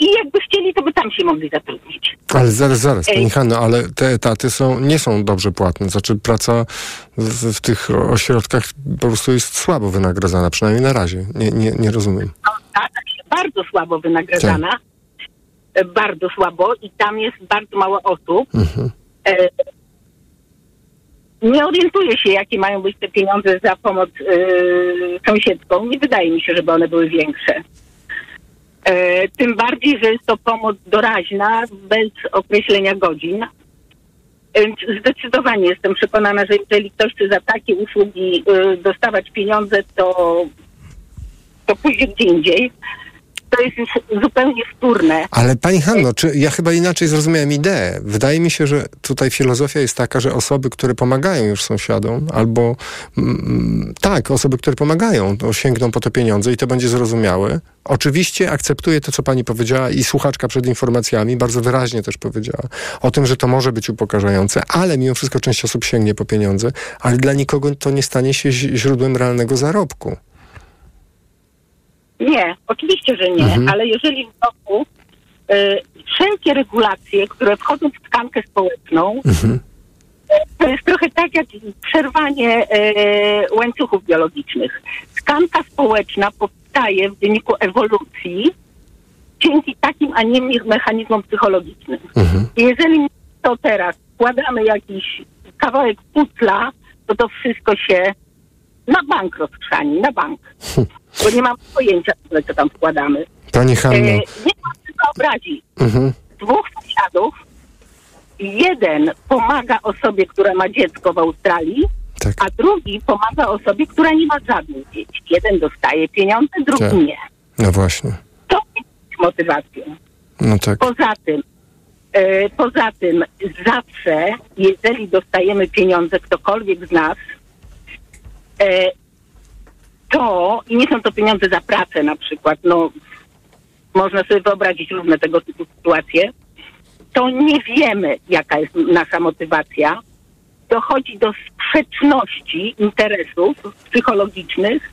I jakby chcieli, to by tam się mogli zatrudnić. Ale zaraz, zaraz, pani Hanno, ale te etaty są, nie są dobrze płatne. Znaczy praca w, w tych ośrodkach po prostu jest słabo wynagradzana, przynajmniej na razie. Nie, nie, nie rozumiem. tak, bardzo słabo wynagradzana. E, Bardzo słabo i tam jest bardzo mało osób. E, nie orientuję się, jakie mają być te pieniądze za pomoc e, sąsiedzką. Nie wydaje mi się, żeby one były większe. E, tym bardziej, że jest to pomoc doraźna, bez określenia godzin. Więc zdecydowanie jestem przekonana, że jeżeli ktoś chce za takie usługi e, dostawać pieniądze, to, to pójdzie gdzie indziej. To jest już zupełnie wtórne. Ale pani Hanno, czy ja chyba inaczej zrozumiałem ideę. Wydaje mi się, że tutaj filozofia jest taka, że osoby, które pomagają już sąsiadom, albo mm, tak, osoby, które pomagają, sięgną po te pieniądze i to będzie zrozumiałe. Oczywiście akceptuję to, co pani powiedziała i słuchaczka przed informacjami bardzo wyraźnie też powiedziała o tym, że to może być upokarzające, ale mimo wszystko część osób sięgnie po pieniądze, ale dla nikogo to nie stanie się źródłem realnego zarobku. Nie, oczywiście, że nie, Mhm. ale jeżeli w roku y, wszelkie regulacje, które wchodzą w tkankę społeczną, to jest trochę tak jak przerwanie y, łańcuchów biologicznych. Tkanka społeczna powstaje w wyniku ewolucji dzięki takim, a nie mechanizmom psychologicznym. I jeżeli to teraz wkładamy jakiś kawałek putla, to to wszystko się na bank rozchrzani, na bank. Bo nie mam pojęcia, co tam wkładamy. Pani E, Hanno, nie mam sobie wyobrazić. mhm. Dwóch sąsiadów, jeden pomaga osobie, która ma dziecko w Australii, a drugi pomaga osobie, która nie ma żadnych dzieci. Jeden dostaje pieniądze, drugi Tak. nie. no właśnie, To jest motywacją. no tak. Poza tym, e, poza tym zawsze, jeżeli dostajemy pieniądze, ktokolwiek z nas, e, to, i nie są to pieniądze za pracę na przykład, no można sobie wyobrazić różne tego typu sytuacje, to nie wiemy, jaka jest nasza motywacja. Dochodzi do sprzeczności interesów psychologicznych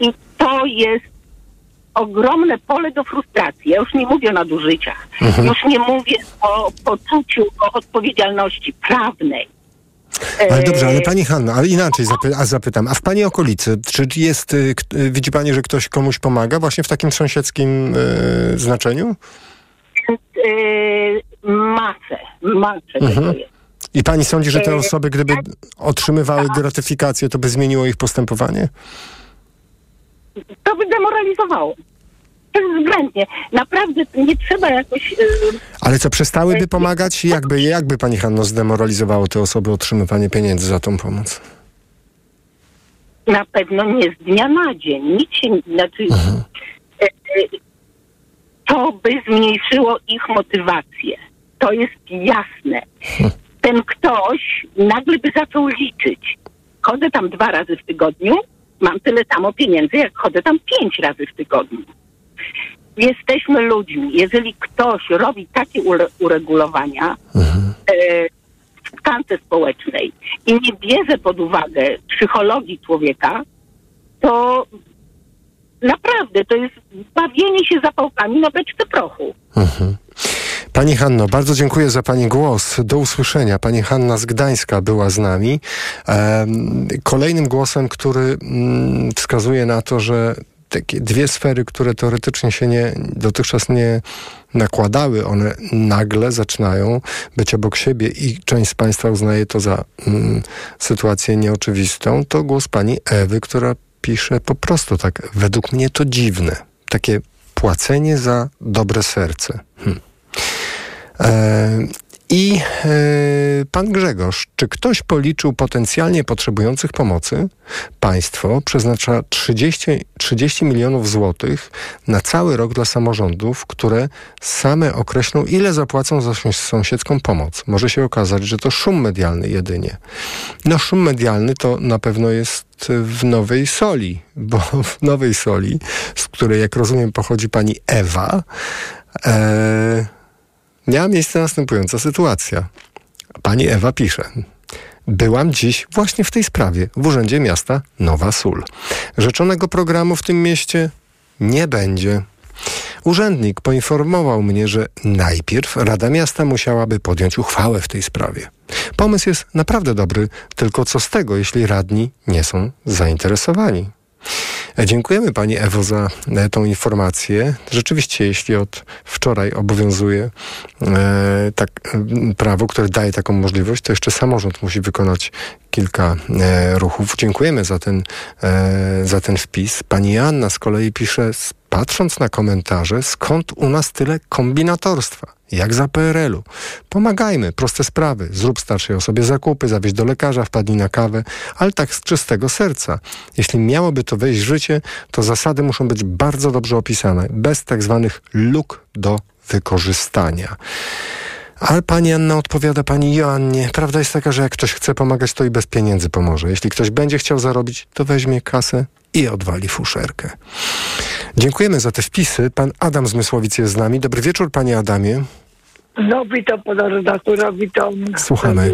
i to jest ogromne pole do frustracji. Ja już nie mówię o nadużyciach. Mhm. Już nie mówię o poczuciu, o odpowiedzialności prawnej. Ale dobrze, ale pani Hanna, ale inaczej zapy a zapytam, a w pani okolicy, czy jest, y, y, widzi pani, że ktoś komuś pomaga właśnie w takim sąsiedzkim y, znaczeniu? masę, masę Mhm. I pani sądzi, że te osoby, gdyby otrzymywały gratyfikację, to by zmieniło ich postępowanie? To by demoralizowało. Bezwzględnie. Naprawdę nie trzeba jakoś... e, Ale co, przestałyby pomagać? Jakby, jakby pani Hanno zdemoralizowało te osoby otrzymywanie pieniędzy za tą pomoc? na pewno nie z dnia na dzień. Nic się, znaczy, e, e, to by zmniejszyło ich motywację. To jest jasne. Ten ktoś nagle by zaczął liczyć. Chodzę tam dwa razy w tygodniu, mam tyle samo pieniędzy, jak chodzę tam pięć razy w tygodniu. Jesteśmy ludźmi. Jeżeli ktoś robi takie ure- uregulowania e, w tkance społecznej i nie bierze pod uwagę psychologii człowieka, to naprawdę to jest bawienie się zapałkami na beczce prochu. Pani Hanno, bardzo dziękuję za Pani głos. Do usłyszenia. Pani Hanna z Gdańska była z nami. Kolejnym głosem, który mm, wskazuje na to, że takie dwie sfery, które teoretycznie się nie, dotychczas nie nakładały, one nagle zaczynają być obok siebie i część z Państwa uznaje to za mm, sytuację nieoczywistą, to głos Pani Ewy, która pisze po prostu tak, według mnie to dziwne. Takie płacenie za dobre serce. Hm. E, I e, pan Grzegorz, czy ktoś policzył potencjalnie potrzebujących pomocy? Państwo przeznacza 30, 30 milionów złotych na cały rok dla samorządów, które same określą, ile zapłacą za sąs- sąsiedzką pomoc. Może się okazać, że to szum medialny jedynie. No, szum medialny to na pewno jest w Nowej Soli, bo w Nowej Soli, z której, jak rozumiem, pochodzi pani Ewa, e, miała miejsce następująca sytuacja. Pani Ewa pisze. Byłam dziś właśnie w tej sprawie w Urzędzie Miasta Nowa Sól. Rzeczonego programu w tym mieście nie będzie. Urzędnik poinformował mnie, że najpierw Rada Miasta musiałaby podjąć uchwałę w tej sprawie. Pomysł jest naprawdę dobry, tylko co z tego, jeśli radni nie są zainteresowani? E, Dziękujemy Pani Ewo za e, tą informację. Rzeczywiście, jeśli od wczoraj obowiązuje e, tak, prawo, które daje taką możliwość, to jeszcze samorząd musi wykonać kilka e, ruchów. Dziękujemy za ten, e, za ten wpis. Pani Anna z kolei pisze, "S- patrząc na komentarze, skąd u nas tyle kombinatorstwa? Jak za PRL-u. Pomagajmy, proste sprawy. Zrób starszej osobie zakupy, zawieź do lekarza, wpadnij na kawę, ale tak z czystego serca. Jeśli miałoby to wejść w życie, to zasady muszą być bardzo dobrze opisane, bez tak zwanych luk do wykorzystania. Ale pani Anna odpowiada pani Joannie, prawda jest taka, że jak ktoś chce pomagać, to i bez pieniędzy pomoże. Jeśli ktoś będzie chciał zarobić, to weźmie kasę i odwali fuszerkę. Dziękujemy za te wpisy. Pan Adam z Mysłowic jest z nami. Dobry wieczór, panie Adamie. No witam pana redaktora, witam Słuchamy.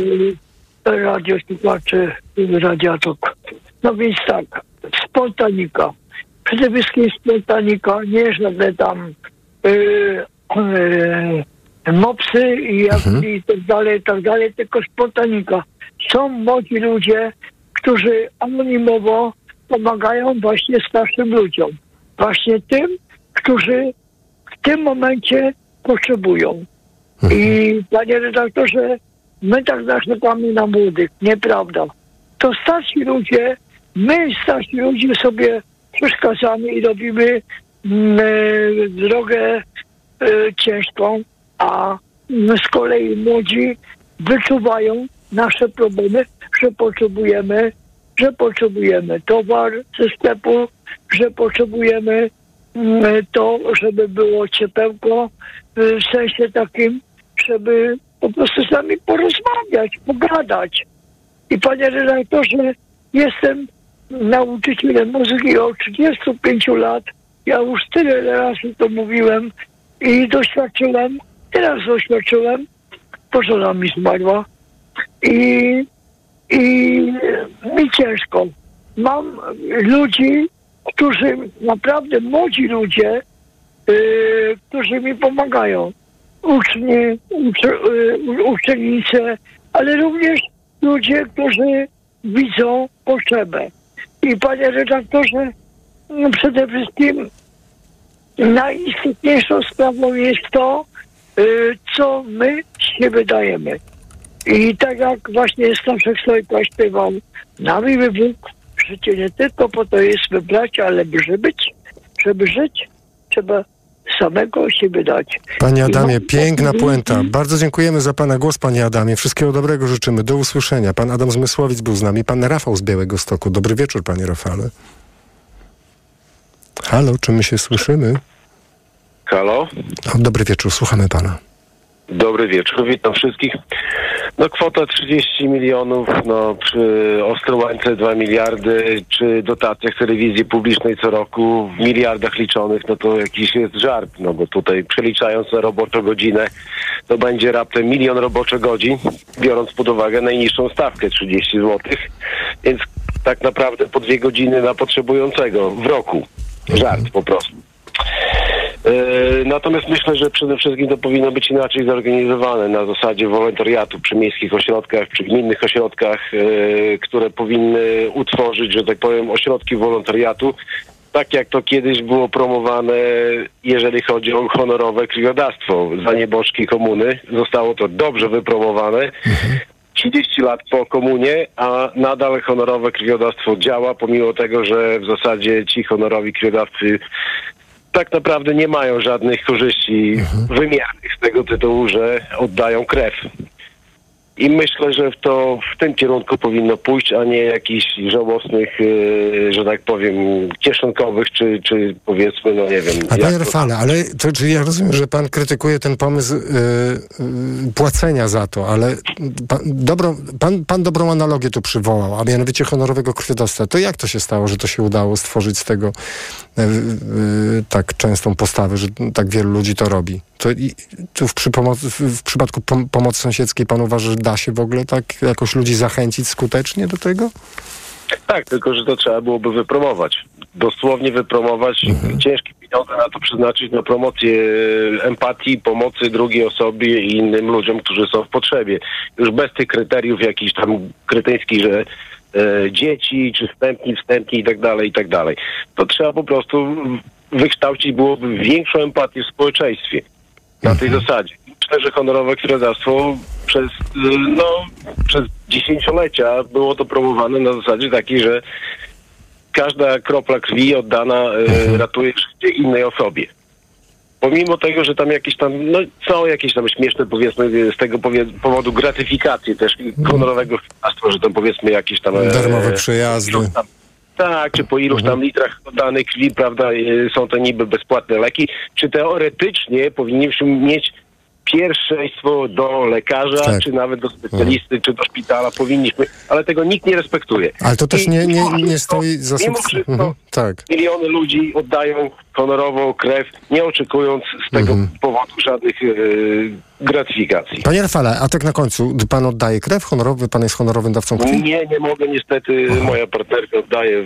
e, radiosłuchaczy Radiatok. No więc tak, spontanika. Przede wszystkim spontanika, nie żadne tam e, e, mopsy i, jak, i tak dalej, i tak dalej, tylko spontanika. Są młodzi ludzie, którzy anonimowo pomagają właśnie starszym ludziom. Właśnie tym, którzy w tym momencie potrzebują. I panie redaktorze, my tak narzekamy na młodych. Nieprawda. To starsi ludzie, my starsi ludzie sobie przeszkadzamy i robimy mm, e, drogę e, ciężką, a z kolei młodzi wyczuwają nasze problemy, że potrzebujemy, że potrzebujemy towar ze sklepu, że potrzebujemy mm, to, żeby było ciepełko, y, w sensie takim, żeby po prostu z nami porozmawiać, pogadać. I panie redaktorze, jestem nauczycielem muzyki od 35 lat. Ja już tyle razy to mówiłem i doświadczyłem, teraz doświadczyłem, bo żona mi zmarła i, i mi ciężko. Mam ludzi, którzy, naprawdę młodzi ludzie, yy, którzy mi pomagają. Ucznie, uczy, yy, uczennice, ale również ludzie, którzy widzą potrzebę. I panie redaktorze, no przede wszystkim najistotniejszą sprawą jest to, yy, co my z siebie dajemy. I tak jak właśnie Staszek Sojka śpiewał, nami Bóg życie nie tylko po to jest wybrać, ale by być, żeby żyć, trzeba samego siebie dać. Panie Adamie, mam- piękna puenta. Bardzo dziękujemy za Pana głos, Panie Adamie. Wszystkiego dobrego życzymy. Do usłyszenia. Pan Adam z Mysłowic był z nami. Pan Rafał z Białego Stoku. Dobry wieczór, Panie Rafale. Halo, czy my się słyszymy? Halo, O, dobry wieczór, słuchamy Pana. Dobry wieczór, witam wszystkich. No kwota 30 milionów, no przy Ostrołęce 2 miliardy, czy dotacjach telewizji publicznej co roku w miliardach liczonych, no to jakiś jest żart, no bo tutaj przeliczając na roboczą godzinę, to będzie raptem milion roboczych godzin, biorąc pod uwagę najniższą stawkę 30 zł, więc tak naprawdę po dwie godziny na potrzebującego w roku. Żart po prostu. E, Natomiast myślę, że przede wszystkim to powinno być inaczej zorganizowane na zasadzie wolontariatu przy miejskich ośrodkach, przy gminnych ośrodkach, e, które powinny utworzyć, że tak powiem, ośrodki wolontariatu, tak jak to kiedyś było promowane, jeżeli chodzi o honorowe krwiodawstwo za nieboszki komuny. Zostało to dobrze wypromowane. 30 lat po komunie, a nadal honorowe krwiodawstwo działa, pomimo tego, że w zasadzie ci honorowi krwiodawcy tak naprawdę nie mają żadnych korzyści wymiernych z tego tytułu, że oddają krew. I myślę, że w to w tym kierunku powinno pójść, a nie jakichś żałosnych, e, że tak powiem, kieszonkowych, czy, czy powiedzmy, no nie wiem. Panie to- Rafale, ale to, czy ja rozumiem, że pan krytykuje ten pomysł y, y, płacenia za to, ale pan, dobro, pan, pan dobrą analogię tu przywołał, a mianowicie honorowego krwiodawstwa. To jak to się stało, że to się udało stworzyć z tego tak częstą postawę, że tak wielu ludzi to robi? To, i, tu w, przy pomocy, w, przypadku pom- pomocy sąsiedzkiej pan uważa, że da się w ogóle tak jakoś ludzi zachęcić skutecznie do tego? Tak, tylko że to trzeba byłoby wypromować. Dosłownie wypromować, ciężkie pieniądze na to przeznaczyć na promocję e, empatii, pomocy drugiej osobie i innym ludziom, którzy są w potrzebie. Już bez tych kryteriów jakichś tam kretyńskich, że e, dzieci, czy wstępni, wstępni i tak dalej, i tak dalej. To trzeba po prostu wykształcić byłoby większą empatię w społeczeństwie na tej zasadzie. Myślę, że honorowe krwiodawstwo przez, no, przez dziesięciolecia było to promowane na zasadzie takiej, że każda kropla krwi oddana y, ratuje życie innej osobie. Pomimo tego, że tam jakieś tam, no są jakieś tam śmieszne powiedzmy z tego powodu gratyfikacje też honorowego krwiodawstwa, że tam powiedzmy jakieś tam... e, Darmowe przejazdy. tak, czy po iluś tam litrach oddanej krwi, prawda, y, są to niby bezpłatne leki, czy teoretycznie powinniśmy mieć pierwszeństwo do lekarza, Tak. czy nawet do specjalisty, czy do szpitala, powinniśmy, ale tego nikt nie respektuje. Ale to też I nie, nie, nie stoi za Mimo wszystko Mhm, tak. miliony ludzi oddają honorową krew, nie oczekując z tego Mhm. powodu żadnych y, gratyfikacji. Panie Rafale, a tak na końcu, pan oddaje krew honorowy, pan jest honorowym dawcą krwi? Nie, nie mogę niestety, moja partnerka oddaje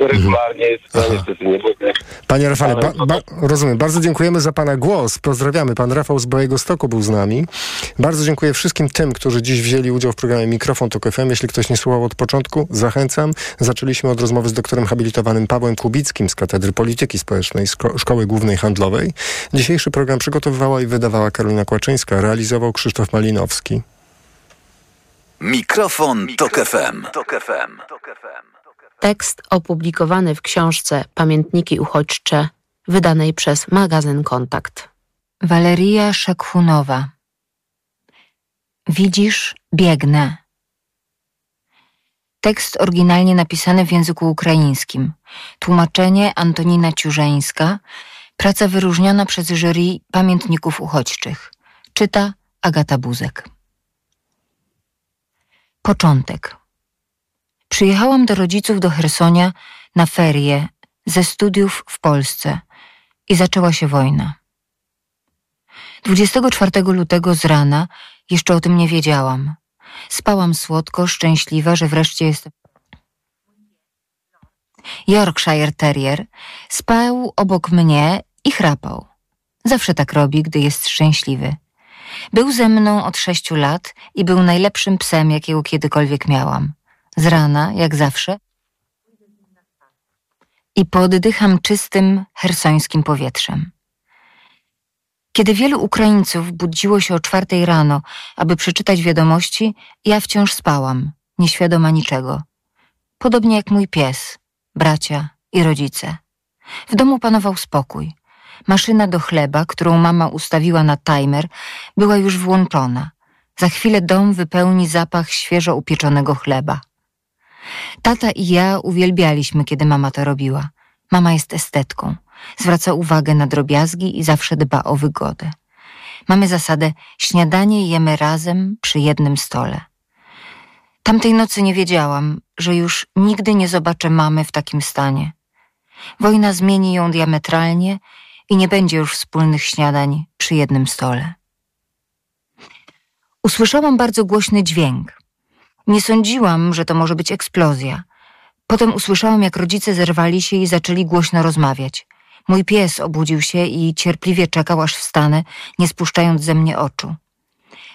regularnie, ja niestety nie mogę. Panie Rafale, ba, ba, rozumiem. Bardzo dziękujemy za Pana głos. Pozdrawiamy. Pan Rafał z Białego Stoku był z nami. Bardzo dziękuję wszystkim tym, którzy dziś wzięli udział w programie Mikrofon Tok FM. Jeśli ktoś nie słuchał od początku, zachęcam. Zaczęliśmy od rozmowy z doktorem habilitowanym Pawłem Kubickim z Katedry Polityki Społecznej Szko- Szkoły Głównej Handlowej. Dzisiejszy program przygotowywała i wydawała Karolina Kłaczyńska, realizował Krzysztof Malinowski. Mikrofon, Tok FM. Tok FM. Tekst opublikowany w książce Pamiętniki uchodźcze, wydanej przez magazyn Kontakt. Waleria Szekhunowa. Widzisz, biegnę. Tekst oryginalnie napisany w języku ukraińskim. Tłumaczenie Antonina Ciurzeńska. Praca wyróżniona przez jury pamiętników uchodźczych. Czyta Agata Buzek. Początek. Przyjechałam do rodziców do Hersonia na ferie ze studiów w Polsce i zaczęła się wojna. 24 lutego z rana jeszcze o tym nie wiedziałam. Spałam słodko, szczęśliwa, że wreszcie jestem. Yorkshire Terrier spał obok mnie i chrapał. Zawsze tak robi, gdy jest szczęśliwy. Był ze mną od sześciu lat i był najlepszym psem, jakiego kiedykolwiek miałam. Z rana, jak zawsze, i poddycham czystym, hersońskim powietrzem. Kiedy wielu Ukraińców budziło się o czwartej rano, aby przeczytać wiadomości, ja wciąż spałam, nieświadoma niczego. Podobnie jak mój pies, bracia i rodzice. W domu panował spokój. Maszyna do chleba, którą mama ustawiła na timer, była już włączona. Za chwilę dom wypełni zapach świeżo upieczonego chleba. Tata i ja uwielbialiśmy, kiedy mama to robiła. Mama jest estetką. Zwraca uwagę na drobiazgi i zawsze dba o wygodę. Mamy zasadę śniadanie jemy razem przy jednym stole. Tamtej nocy nie wiedziałam, że już nigdy nie zobaczę mamy w takim stanie. Wojna zmieni ją diametralnie i nie będzie już wspólnych śniadań przy jednym stole. Usłyszałam bardzo głośny dźwięk. Nie sądziłam, że to może być eksplozja. Potem usłyszałam, jak rodzice zerwali się i zaczęli głośno rozmawiać. Mój pies obudził się i cierpliwie czekał, aż wstanę, nie spuszczając ze mnie oczu.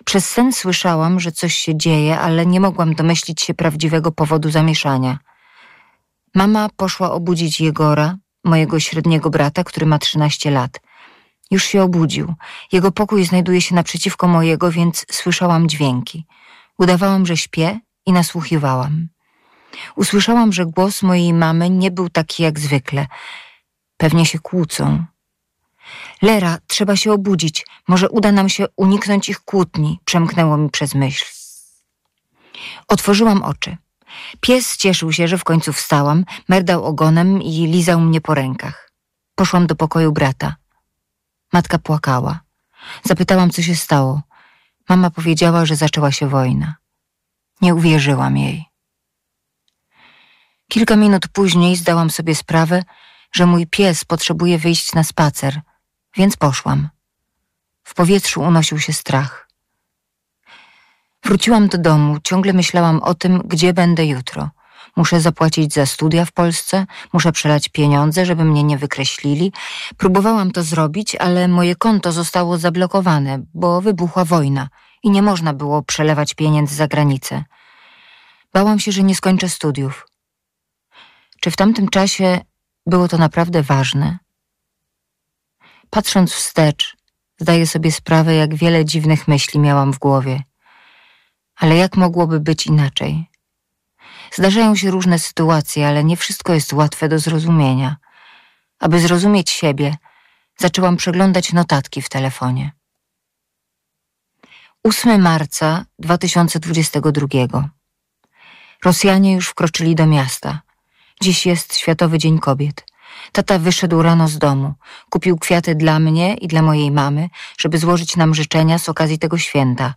Przez sen słyszałam, że coś się dzieje, ale nie mogłam domyślić się prawdziwego powodu zamieszania. Mama poszła obudzić Jegora, mojego średniego brata, który ma 13 lat. Już się obudził. Jego pokój znajduje się naprzeciwko mojego, więc słyszałam dźwięki. Udawałam, że śpię i nasłuchiwałam. Usłyszałam, że głos mojej mamy nie był taki jak zwykle. Pewnie się kłócą. Lera, trzeba się obudzić. Może uda nam się uniknąć ich kłótni, przemknęło mi przez myśl. Otworzyłam oczy. Pies cieszył się, że w końcu wstałam, merdał ogonem i lizał mnie po rękach. Poszłam do pokoju brata. Matka płakała. Zapytałam, co się stało. Mama powiedziała, że zaczęła się wojna. Nie uwierzyłam jej. Kilka minut później zdałam sobie sprawę, że mój pies potrzebuje wyjść na spacer, więc poszłam. W powietrzu unosił się strach. Wróciłam do domu, ciągle myślałam o tym, gdzie będę jutro. Muszę zapłacić za studia w Polsce, muszę przelać pieniądze, żeby mnie nie wykreślili. Próbowałam to zrobić, ale moje konto zostało zablokowane, bo wybuchła wojna i nie można było przelewać pieniędzy za granicę. Bałam się, że nie skończę studiów. Czy w tamtym czasie było to naprawdę ważne? Patrząc wstecz, zdaję sobie sprawę, jak wiele dziwnych myśli miałam w głowie. Ale jak mogłoby być inaczej? Zdarzają się różne sytuacje, ale nie wszystko jest łatwe do zrozumienia. Aby zrozumieć siebie, zaczęłam przeglądać notatki w telefonie. 8 marca 2022. Rosjanie już wkroczyli do miasta. Dziś jest Światowy Dzień Kobiet. Tata wyszedł rano z domu. Kupił kwiaty dla mnie i dla mojej mamy, żeby złożyć nam życzenia z okazji tego święta.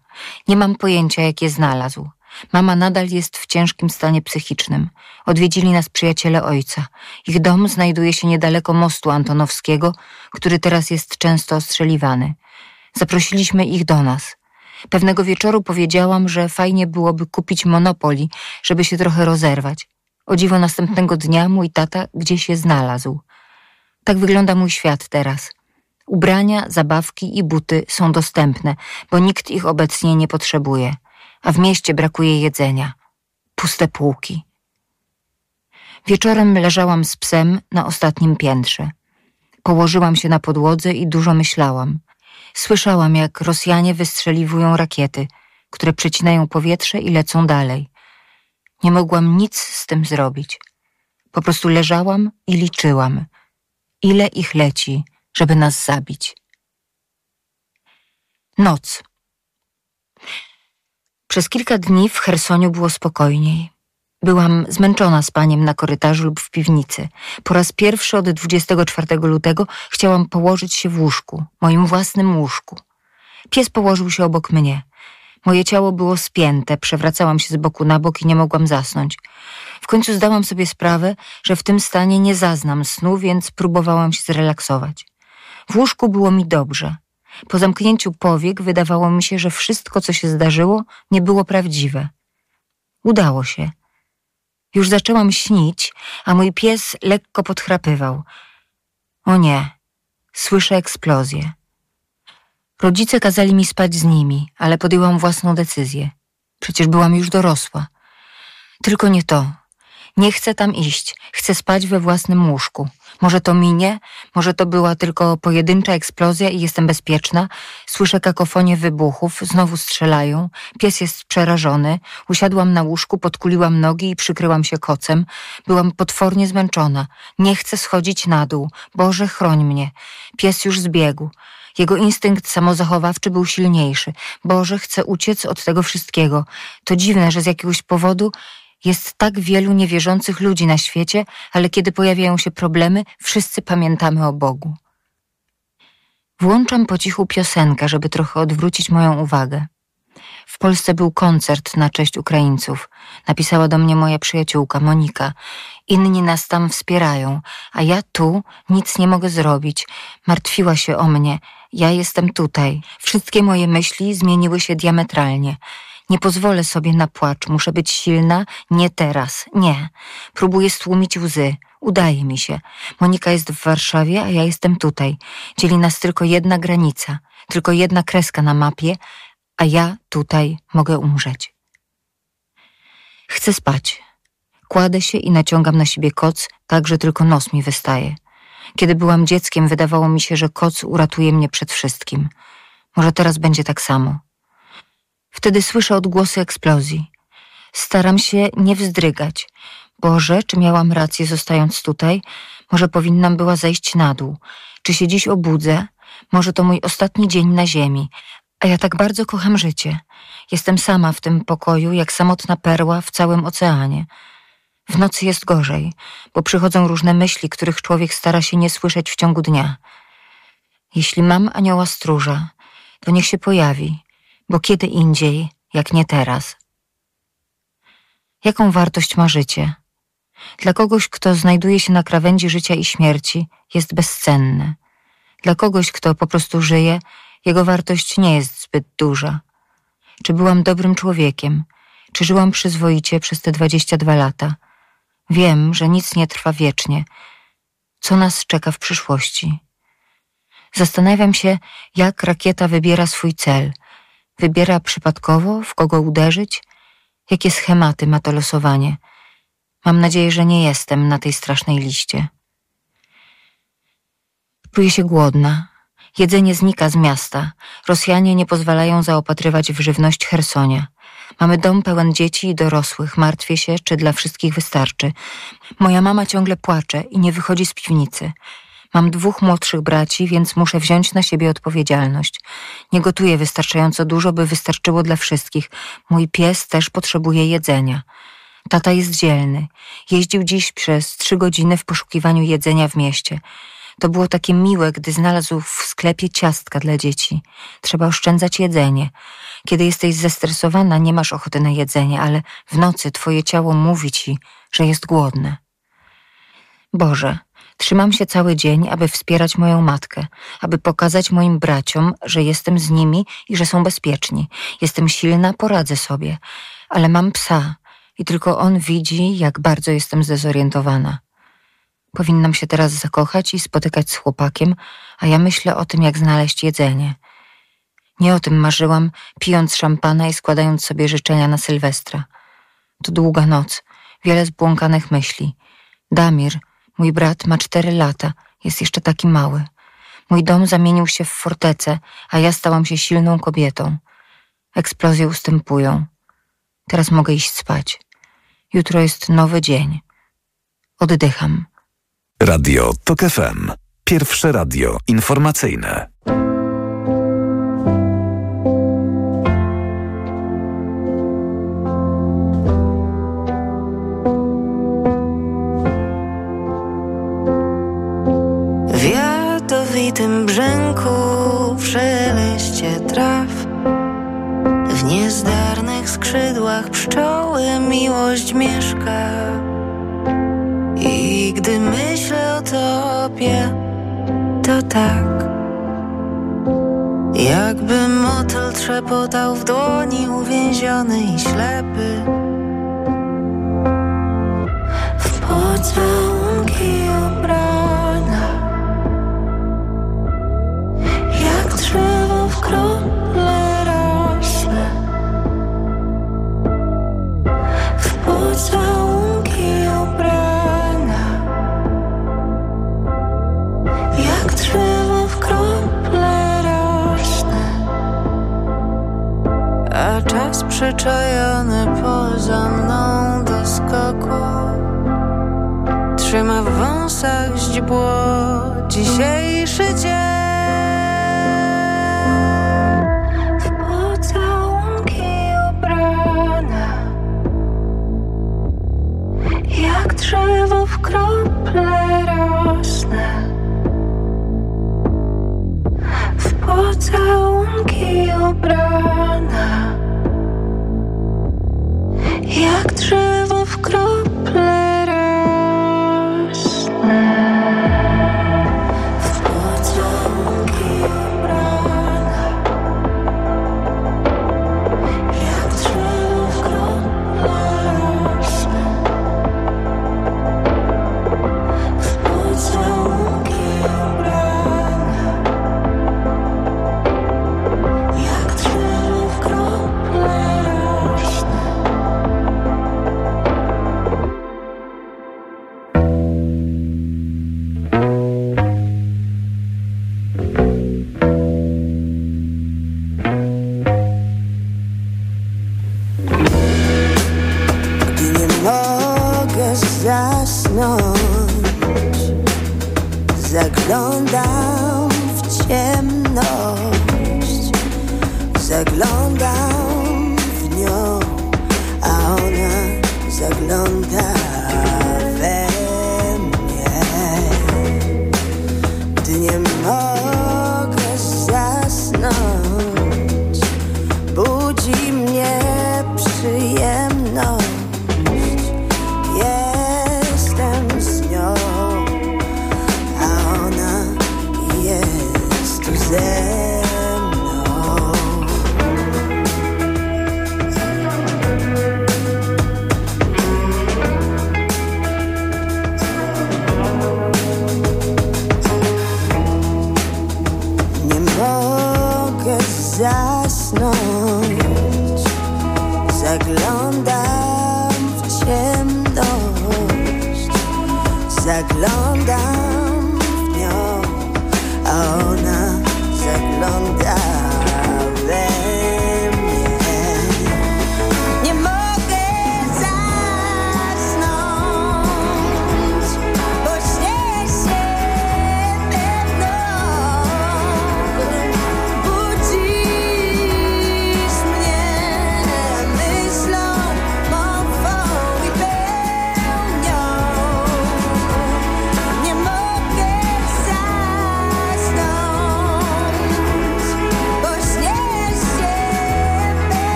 Nie mam pojęcia, jak je znalazł. Mama nadal jest w ciężkim stanie psychicznym. Odwiedzili nas przyjaciele ojca. Ich dom znajduje się niedaleko mostu Antonowskiego, który teraz jest często ostrzeliwany. Zaprosiliśmy ich do nas. Pewnego wieczoru powiedziałam, że fajnie byłoby kupić monopoli, żeby się trochę rozerwać. O dziwo następnego dnia mój tata gdzieś się znalazł. Tak wygląda mój świat teraz. Ubrania, zabawki i buty są dostępne, bo nikt ich obecnie nie potrzebuje, a w mieście brakuje jedzenia. Puste półki. Wieczorem leżałam z psem na ostatnim piętrze. Położyłam się na podłodze i dużo myślałam. Słyszałam, jak Rosjanie wystrzeliwują rakiety, które przecinają powietrze i lecą dalej. Nie mogłam nic z tym zrobić. Po prostu leżałam i liczyłam, ile ich leci, żeby nas zabić. Noc. Przez kilka dni w Chersoniu było spokojniej. Byłam zmęczona spaniem na korytarzu lub w piwnicy. Po raz pierwszy od 24 lutego chciałam położyć się w łóżku, moim własnym łóżku. Pies położył się obok mnie. Moje ciało było spięte, przewracałam się z boku na bok i nie mogłam zasnąć. W końcu zdałam sobie sprawę, że w tym stanie nie zaznam snu, więc próbowałam się zrelaksować. W łóżku było mi dobrze. Po zamknięciu powiek wydawało mi się, że wszystko, co się zdarzyło, nie było prawdziwe. Udało się. Już zaczęłam śnić, a mój pies lekko podchrapywał. O nie, słyszę eksplozję. Rodzice kazali mi spać z nimi, ale podjęłam własną decyzję. Przecież byłam już dorosła. Tylko nie to. Nie chcę tam iść. Chcę spać we własnym łóżku. Może to minie, może to była tylko pojedyncza eksplozja i jestem bezpieczna. Słyszę kakofonię wybuchów, znowu strzelają. Pies jest przerażony. Usiadłam na łóżku, podkuliłam nogi i przykryłam się kocem. Byłam potwornie zmęczona. Nie chcę schodzić na dół. Boże, chroń mnie. Pies już zbiegł. Jego instynkt samozachowawczy był silniejszy. Boże, chcę uciec od tego wszystkiego. To dziwne, że z jakiegoś powodu jest tak wielu niewierzących ludzi na świecie, ale kiedy pojawiają się problemy, wszyscy pamiętamy o Bogu. Włączam po cichu piosenkę, żeby trochę odwrócić moją uwagę. W Polsce był koncert na cześć Ukraińców. Napisała do mnie moja przyjaciółka Monika. Inni nas tam wspierają, a ja tu nic nie mogę zrobić. Martwiła się o mnie. Ja jestem tutaj. Wszystkie moje myśli zmieniły się diametralnie. Nie pozwolę sobie na płacz. Muszę być silna. Nie teraz. Nie. Próbuję stłumić łzy. Udaje mi się. Monika jest w Warszawie, a ja jestem tutaj. Dzieli nas tylko jedna granica, tylko jedna kreska na mapie, a ja tutaj mogę umrzeć. Chcę spać. Kładę się i naciągam na siebie koc, tak że tylko nos mi wystaje. Kiedy byłam dzieckiem, wydawało mi się, że koc uratuje mnie przed wszystkim. Może teraz będzie tak samo. Wtedy słyszę odgłosy eksplozji. Staram się nie wzdrygać. Boże, czy miałam rację zostając tutaj? Może powinnam była zejść na dół? Czy się dziś obudzę? Może to mój ostatni dzień na ziemi, a ja tak bardzo kocham życie. Jestem sama w tym pokoju, jak samotna perła w całym oceanie. W nocy jest gorzej, bo przychodzą różne myśli, których człowiek stara się nie słyszeć w ciągu dnia. Jeśli mam anioła stróża, to niech się pojawi, bo kiedy indziej, jak nie teraz. Jaką wartość ma życie? Dla kogoś, kto znajduje się na krawędzi życia i śmierci, jest bezcenne. Dla kogoś, kto po prostu żyje, jego wartość nie jest zbyt duża. Czy byłam dobrym człowiekiem? Czy żyłam przyzwoicie przez te dwadzieścia dwa lata? Wiem, że nic nie trwa wiecznie. Co nas czeka w przyszłości? Zastanawiam się, jak rakieta wybiera swój cel. Wybiera przypadkowo, w kogo uderzyć? Jakie schematy ma to losowanie? Mam nadzieję, że nie jestem na tej strasznej liście. Czuję się głodna. Jedzenie znika z miasta. Rosjanie nie pozwalają zaopatrywać w żywność Hersonia. Mamy dom pełen dzieci i dorosłych. Martwię się, czy dla wszystkich wystarczy. Moja mama ciągle płacze i nie wychodzi z piwnicy. Mam dwóch młodszych braci, więc muszę wziąć na siebie odpowiedzialność. Nie gotuję wystarczająco dużo, by wystarczyło dla wszystkich. Mój pies też potrzebuje jedzenia. Tata jest dzielny. Jeździł dziś przez trzy godziny w poszukiwaniu jedzenia w mieście. To było takie miłe, gdy znalazł w sklepie ciastka dla dzieci. Trzeba oszczędzać jedzenie. Kiedy jesteś zestresowana, nie masz ochoty na jedzenie, ale w nocy twoje ciało mówi ci, że jest głodne. Boże, trzymam się cały dzień, aby wspierać moją matkę, aby pokazać moim braciom, że jestem z nimi i że są bezpieczni. Jestem silna, poradzę sobie, ale mam psa i tylko on widzi, jak bardzo jestem zdezorientowana. Powinnam się teraz zakochać i spotykać z chłopakiem, a ja myślę o tym, jak znaleźć jedzenie. Nie o tym marzyłam, pijąc szampana i składając sobie życzenia na Sylwestra. To długa noc, wiele zbłąkanych myśli. Damir, mój brat, ma cztery lata, jest jeszcze taki mały. Mój dom zamienił się w fortecę, a ja stałam się silną kobietą. Eksplozje ustępują. Teraz mogę iść spać. Jutro jest nowy dzień. Oddycham. Radio TOK FM. Pierwsze radio informacyjne. Skrzydłach pszczoły miłość mieszka. I gdy myślę o tobie, to tak Jakby motyl trzepotał w dłoni uwięziony i ślepy. W pocałunki ubrana przyczajony poza mną do skoku. Trzyma w wąsach źdźbło dzisiejszy dzień drzewo w krople rosnę. W pocałunki ubrana. Jak drzewo w krople 넌 zaglądam w ciemność, zaglądam.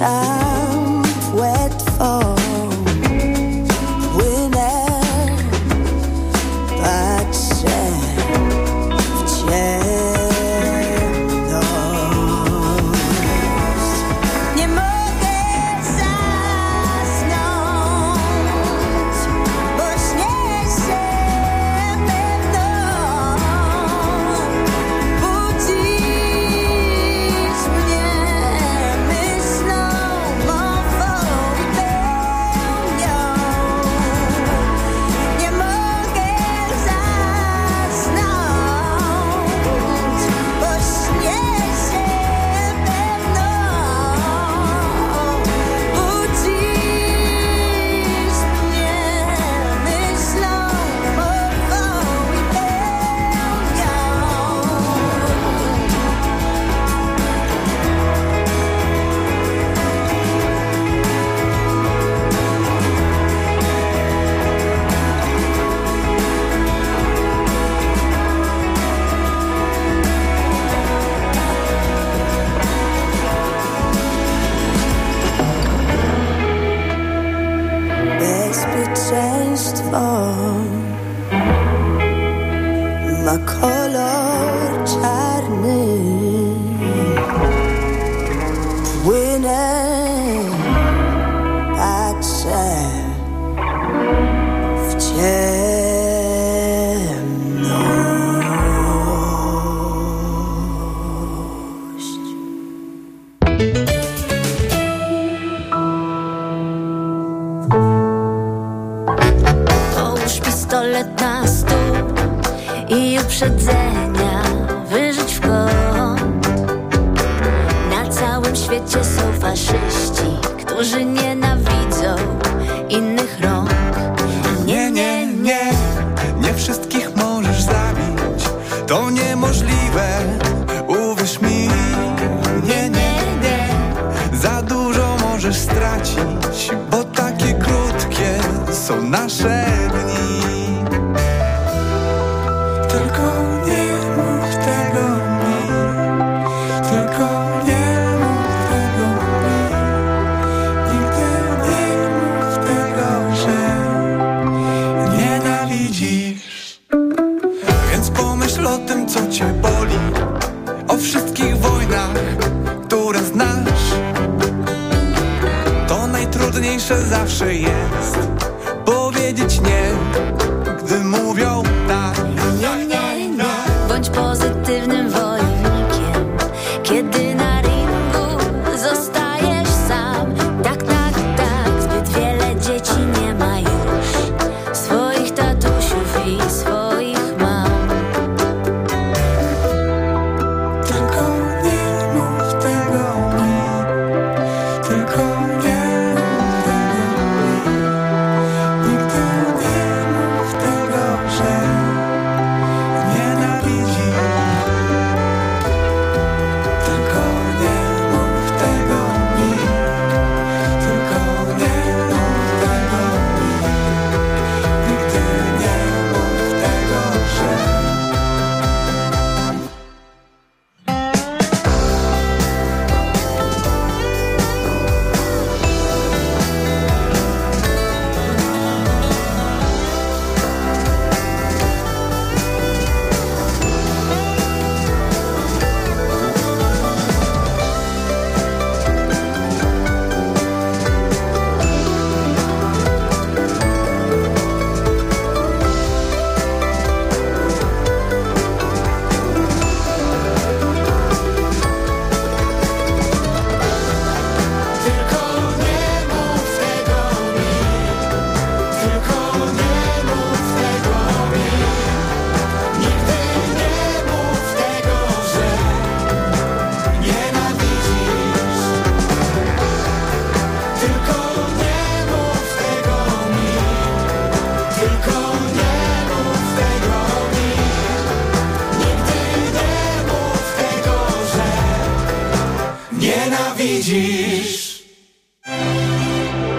child pistolet na stół i uprzedzenia wyżyć w kąt. Na całym świecie są faszyści, którzy nienawidzą innych rąk.